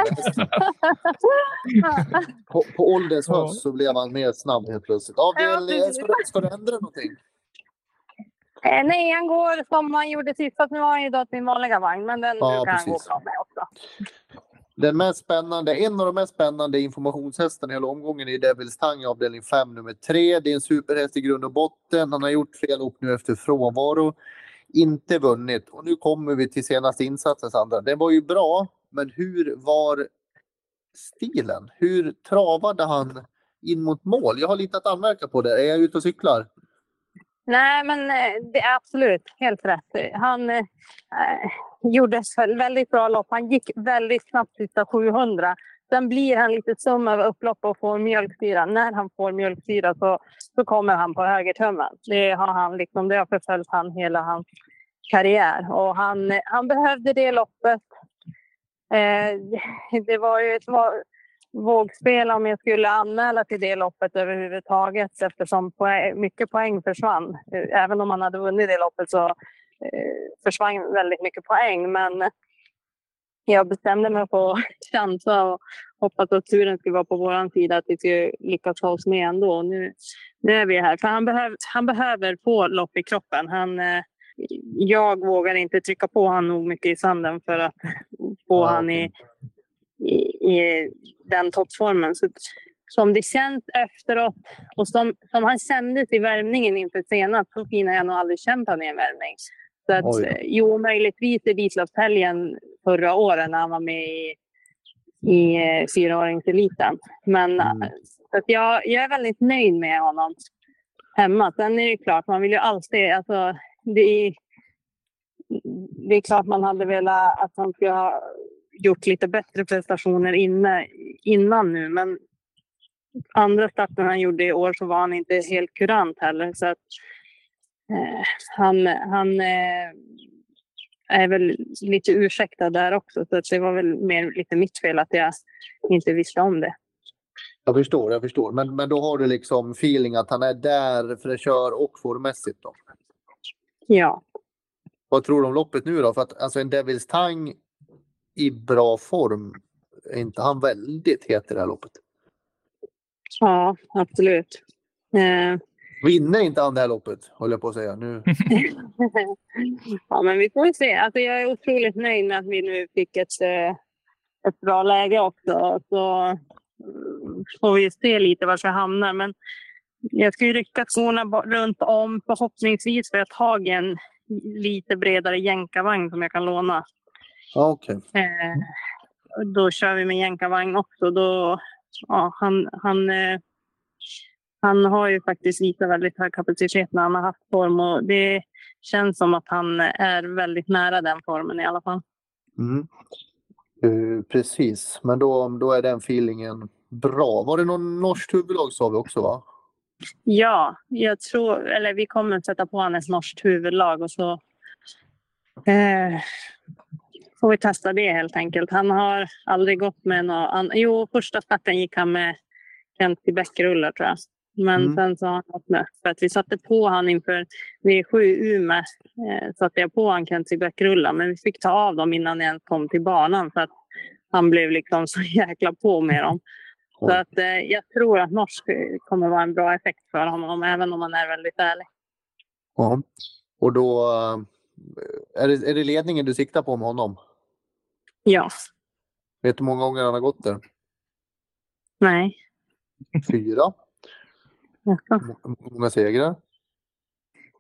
På, på ålderns höst så blev han mer snabb helt plötsligt. Ja, precis. ska, du, ska du ändra någonting? Eh, Nej, han går som han gjorde sist. Fast nu har han ju då sin vanliga vagn. Men den Ja, brukar han gå precis. bra med också. Den mest spännande, en av de mest spännande informationshästarna i hela omgången är Devils Tang i avdelning 5 nummer 3. Det är en superhäst i grund och botten. Han har gjort flera lopp nu efter frånvaro. Inte vunnit. Och nu kommer vi till senaste insatsen Sandra. Den var ju bra, men hur var stilen? Hur travade han in mot mål? Jag har lite att anmärka på det. Är jag ute och cyklar? Nej, men eh, det är absolut helt rätt. Han eh, eh gjorde ett väldigt bra lopp. Han gick väldigt snabbt sista 700. Sen blir han lite sum över upplopp och får mjölksyra. När han får mjölksyra så, så kommer han på högertummen. Det har han liksom, det har förföljt han hela hans karriär. Och han, han behövde det loppet. Eh, det var ju ett vågspel om jag skulle anmäla till det loppet överhuvudtaget eftersom poäng, mycket poäng försvann. Även om han hade vunnit det loppet så eh, försvann väldigt mycket poäng. Men jag bestämde mig på att *laughs* chansa och hoppas att turen skulle vara på vår sida, att vi skulle lyckas ta oss med ändå. Nu, nu är vi här. För han, behöv, han behöver få lopp i kroppen. Han, eh, jag vågar inte trycka på honom nog mycket i sanden för att få Ja, han i, i, i den toppformen. Så, som det känns efteråt och som, som han kändes i värmningen inför senast, så fin har jag nog aldrig känt han i en värmning. Så att, Oj. eh, jo, möjligtvis Elitloppshelgen förra året när han var med i, i eh, fyraåringseliten. Men Mm. eh, så att jag, jag är väldigt nöjd med honom hemma. Sen är det klart, man vill ju alltid... Alltså, det, är, det är klart man hade velat att han skulle ha gjort lite bättre prestationer inne, innan nu. Men andra starten han gjorde i år så var han inte helt kurant heller. Så att, eh, han han eh, är väl lite ursäktad där också. Så att det var väl mer lite mitt fel att jag inte visste om det. Jag förstår, jag förstår. Men, men då har du liksom feeling att han är där fräschör och formmässigt då? Ja. Vad tror du om loppet nu då? För att alltså en Devils Tang i bra form, är inte han väldigt het i det här loppet? Ja, absolut. Eh, Vinner inte han det här loppet, håller jag på att säga. Nu. *laughs* ja, men vi får se. Alltså, jag är otroligt nöjd med att vi nu fick ett, eh, ett bra läge också. Så mm, får vi se lite var jag hamnar. Men jag ska ju rycka skorna runt om. Förhoppningsvis får jag tag en lite bredare jänkarvagn som jag kan låna. Okej. Eh, och då kör vi med jänkarvagn också. Då, ja, han, han, eh, han har ju faktiskt visat väldigt hög kapacitet när han har haft form och det känns som att han är väldigt nära den formen i alla fall. Mm. Eh, precis, men då, då är den feelingen bra. Var det någon norskt huvudlag sa vi också va? Ja, jag tror, eller vi kommer att sätta på honom ett norskt huvudlag och så eh, får vi testa det helt enkelt. Han har aldrig gått med någon, jo första starten gick han med Kenty bäckrullar tror jag. Men Mm. sen så har han något med för att vi satte på han inför V7 i Umeå. Eh, satte jag på han Kenty bäckrullar men vi fick ta av dem innan jag ens kom till banan för att han blev liksom *laughs* så jäkla på med dem. Så att, eh, jag tror att norsk kommer vara en bra effekt för honom även om han är väldigt ärlig. Ja. Och då eh, är det, är det ledningen du siktar på med honom? Ja, Vet du hur många gånger han har gått där? nej. Fyra. Hur många segrar?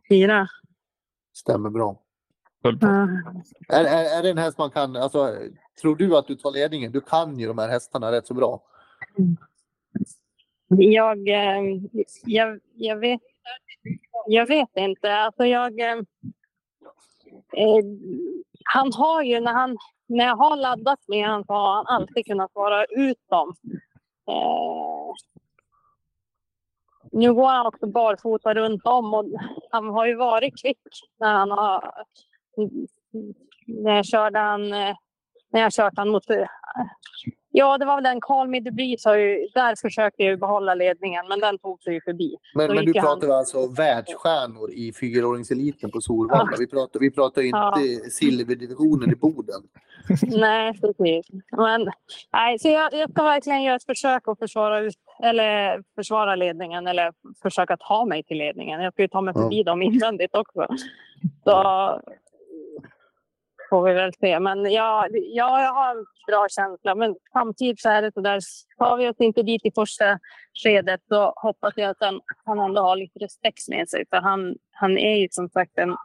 Fyra. Stämmer bra. Ja. Är, är, är det en häst man kan, alltså, tror du att du tar ledningen? Du kan ju de här hästarna rätt så bra. Jag, eh, jag, jag, vet, jag vet inte. Alltså jag, eh, eh, han har ju, när, han, när jag har laddat med honom så har han alltid kunnat vara ut dem. Eh, nu går han också barfota runt om och han har ju varit kvick när han har... När jag körde han... Eh, när jag kört han mot... Eh, Ja, det var väl den Carl Middelbris har ju... Där försökte jag ju behålla ledningen, men den tog sig ju förbi. Men, men du han- pratar alltså världsstjärnor i fyraåringseliten på Solvalla. Vi pratar, vi pratar inte Ja. silverdivisionen i Boden. *laughs* Nej, precis. Men, nej, så jag, jag ska verkligen göra ett försök att försvara, eller försvara ledningen eller försöka ta mig till ledningen. Jag ska ju ta mig Ja. förbi dem invändigt också. Så får vi väl se. Men ja, ja, jag har en bra känsla. Men samtidigt så är det så där, tar vi oss inte dit i första skedet så hoppas jag att han, han ändå har lite respekt med sig. För han, han är ju som sagt en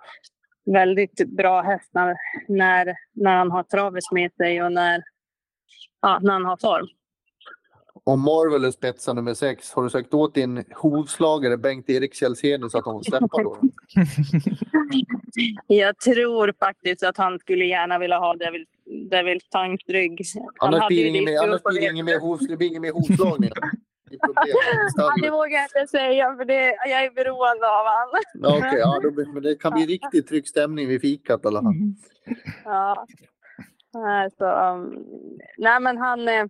väldigt bra häst när, när, när han har travet med sig och när, ja, när han har form. Om Marvel är spetsar nummer sex, har du sökt åt din hovslagare Bengt-Erik Källsenius att hon släppa då? *laughs* Jag tror faktiskt att han skulle gärna vilja ha Devil, Devil Tank-rygg. Annars blir det ingen mer, hovslagning. *laughs* Det. Ja, vågar jag inte säga för det, jag är beroende av honom. Ja, okej, ja, då, blir- men det kan bli *laughs* riktigt trygg stämning vid fikat i alla fall. Ja. Nej, så, um, nej men han... Eh,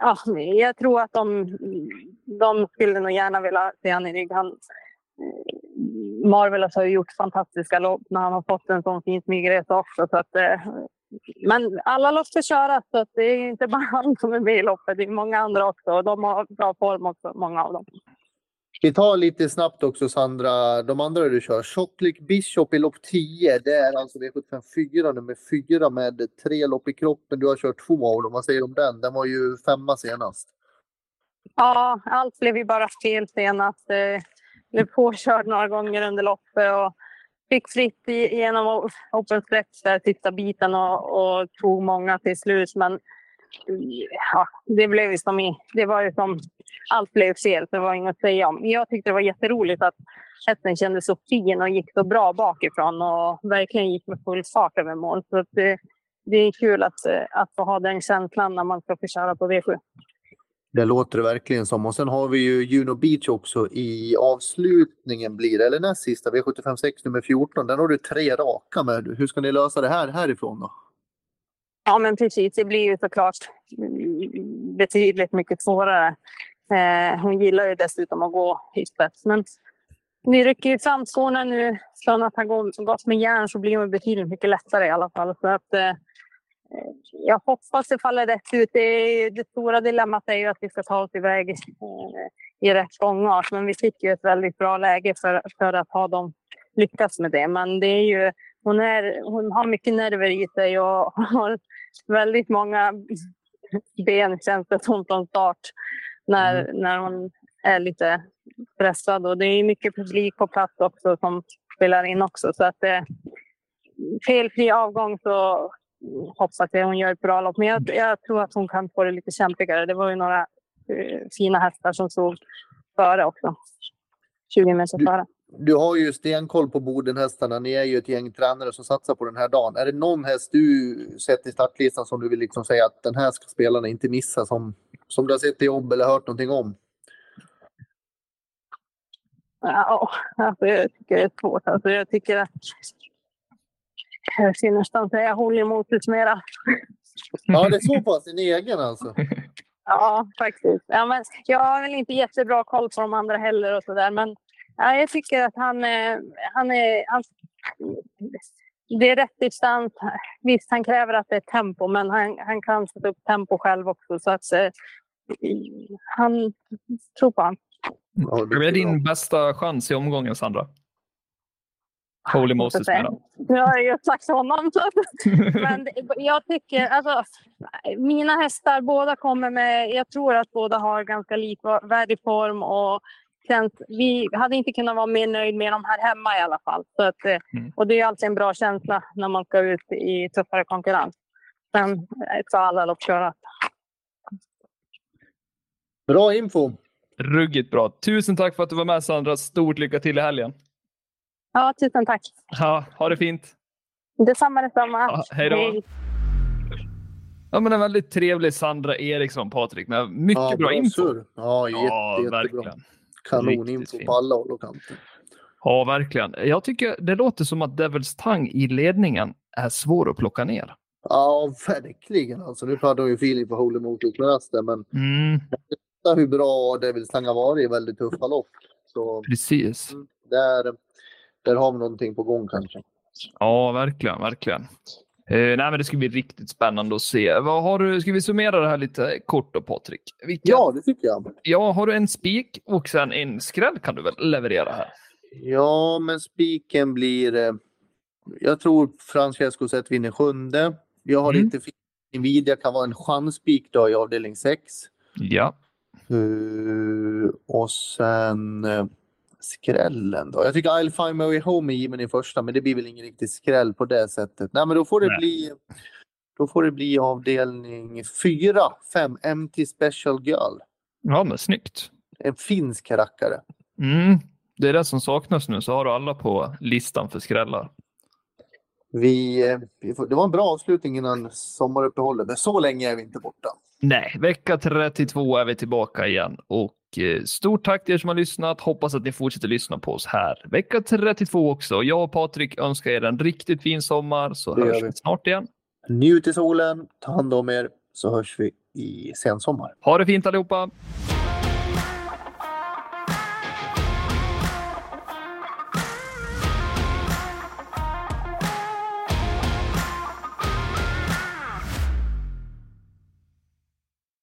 ja, jag tror att de, de skulle nog gärna vilja se han i rygg. Han, eh, Marvelous har ju gjort fantastiska lopp när han har fått en sån fin smygresa också. Så att, eh, men alla lopp ska köras så att det är inte bara *laughs* han som är med i loppet. Det är många andra också och de har bra form också, många av dem. Vi tar lite snabbt också Sandra, de andra du kör. Chocklick Bishop i lopp 10. Det är alltså V75 4 nummer 4 med tre lopp i kroppen. Du har kört två av dem. Vad säger du om den? Den var ju femma senast. Ja, allt blev ju bara fel senast. Eh, blev påkörd några gånger under loppet och fick fritt igenom. genom open stretch där sista biten och, och tog många till slut. Men ja, det blev ju som i, det var ju som allt blev fel. Det var inget att säga om. Jag tyckte det var jätteroligt att hästen kändes så fin och gick så bra bakifrån och verkligen gick med full fart över mål. Så att det, det är kul att, eh, att få ha den känslan när man ska få köra på V7. Det låter det verkligen som. Och sen har vi ju Juno Beach också i avslutningen blir det, eller näst sista, V75 6 nummer 14. Den har du tre raka med. Hur ska ni lösa det här härifrån då? Ja, men precis. Det blir ju såklart betydligt mycket svårare. Eh, hon gillar ju dessutom att gå i spets. Men vi rycker ju fram skorna nu. Från att ha gått med järn så blir hon betydligt mycket lättare i alla fall. Så att, eh, jag hoppas det faller rätt ut. Det, det stora dilemmat är ju att vi ska ta oss iväg eh, i rätt gångart. Men vi fick ju ett väldigt bra läge för, för att ha dem lyckats med det. Men det är ju, hon, är, hon har mycket nerver i sig och har väldigt många ben känns det som från start när, när hon är lite stressad. Och det är mycket publik på plats också som spelar in också. Så att eh, felfri avgång så hoppas jag hon gör ett bra lopp. Men jag, jag tror att hon kan få det lite kämpigare. Det var ju några eh, fina hästar som såg före också. 20 meter före. Du har ju stenkoll på Bodenhästarna. Ni är ju ett gäng tränare som satsar på den här dagen. Är det någon häst du sett i startlistan som du vill liksom säga att den här ska spelarna inte missa som, som du har sett i jobb eller hört någonting om? Ja, alltså jag tycker det är svårt. Alltså jag tycker att jag ser nästan säga håll emot det mera. Ja, det är så pass din egen alltså. Ja, faktiskt. Ja, men jag har väl inte jättebra koll på de andra heller och sådär. Men ja, jag tycker att han, eh, han är... Han, det är rätt distans. Visst, han kräver att det är tempo, men han, han kan sätta upp tempo själv också. Så att eh, han tror på honom. Ja, Det är din bästa chans i omgången, Sandra. Holy Moses menar Nu har jag ju sagt honom. *laughs* Men jag tycker, alltså, mina hästar, båda kommer med, jag tror att båda har ganska likvärdig form och känns, vi hade inte kunnat vara mer nöjd med dem här hemma i alla fall. Så att, eh, Mm. Och det är alltid en bra känsla när man ska ut i tuffare konkurrens. Sen ska alla lopp köras. Bra info. Ruggigt bra. Tusen tack för att du var med, Sandra. Stort lycka till i helgen. Ja, tusen tack. Ja, ha det fint. Detsamma, detsamma. Ja, hej då. Ja, men en väldigt trevlig Sandra Eriksson, Patrik, med mycket Ja, bra info. surr. Ja, jätte, ja, jättebra. verkligen. Kanoninfo på alla håll och kanter. Ja, verkligen. Jag tycker det låter som att Devils Tang i ledningen är svår att plocka ner. Ja, verkligen. Alltså, nu pratar ju Filip på Holy Motor Class där, men Mm, hur bra Devils Tang har varit i väldigt tuffa lopp. Så precis. där, där har vi någonting på gång kanske. Ja, verkligen, verkligen. Eh, nej, men det ska bli riktigt spännande att se. Vad har du, ska vi summera det här lite kort då, Patrik? Vilka, Ja, det tycker jag. ja, har du en spik och sen en skräll kan du väl leverera här? Ja, men spiken blir... Eh, jag tror Francesco Zet vinner sjunde. Jag har Mm. lite Nvidia kan vara en chansspik då i avdelning 6. Ja, Uh, och sen skrällen då. Jag tycker I'll find my way home är given i första, men det blir väl ingen riktig skräll på det sättet. Nej, men då får det Nej. bli då får det bli avdelning 4, 5, MT Special Girl. ja men snyggt. En finsk rackare. Mm. Det är det som saknas nu, så har du alla på listan för skrällar. Vi, eh, det var en bra avslutning innan sommaruppehållet, men så länge är vi inte borta. Nej, vecka 32 är vi tillbaka igen. Och stort tack till er som har lyssnat. Hoppas att ni fortsätter lyssna på oss här. Vecka 32 också. Jag och Patrik önskar er en riktigt fin sommar så Det hörs vi snart igen. Njut i solen, ta hand om er, så hörs vi i sensommar. Ha det fint allihopa!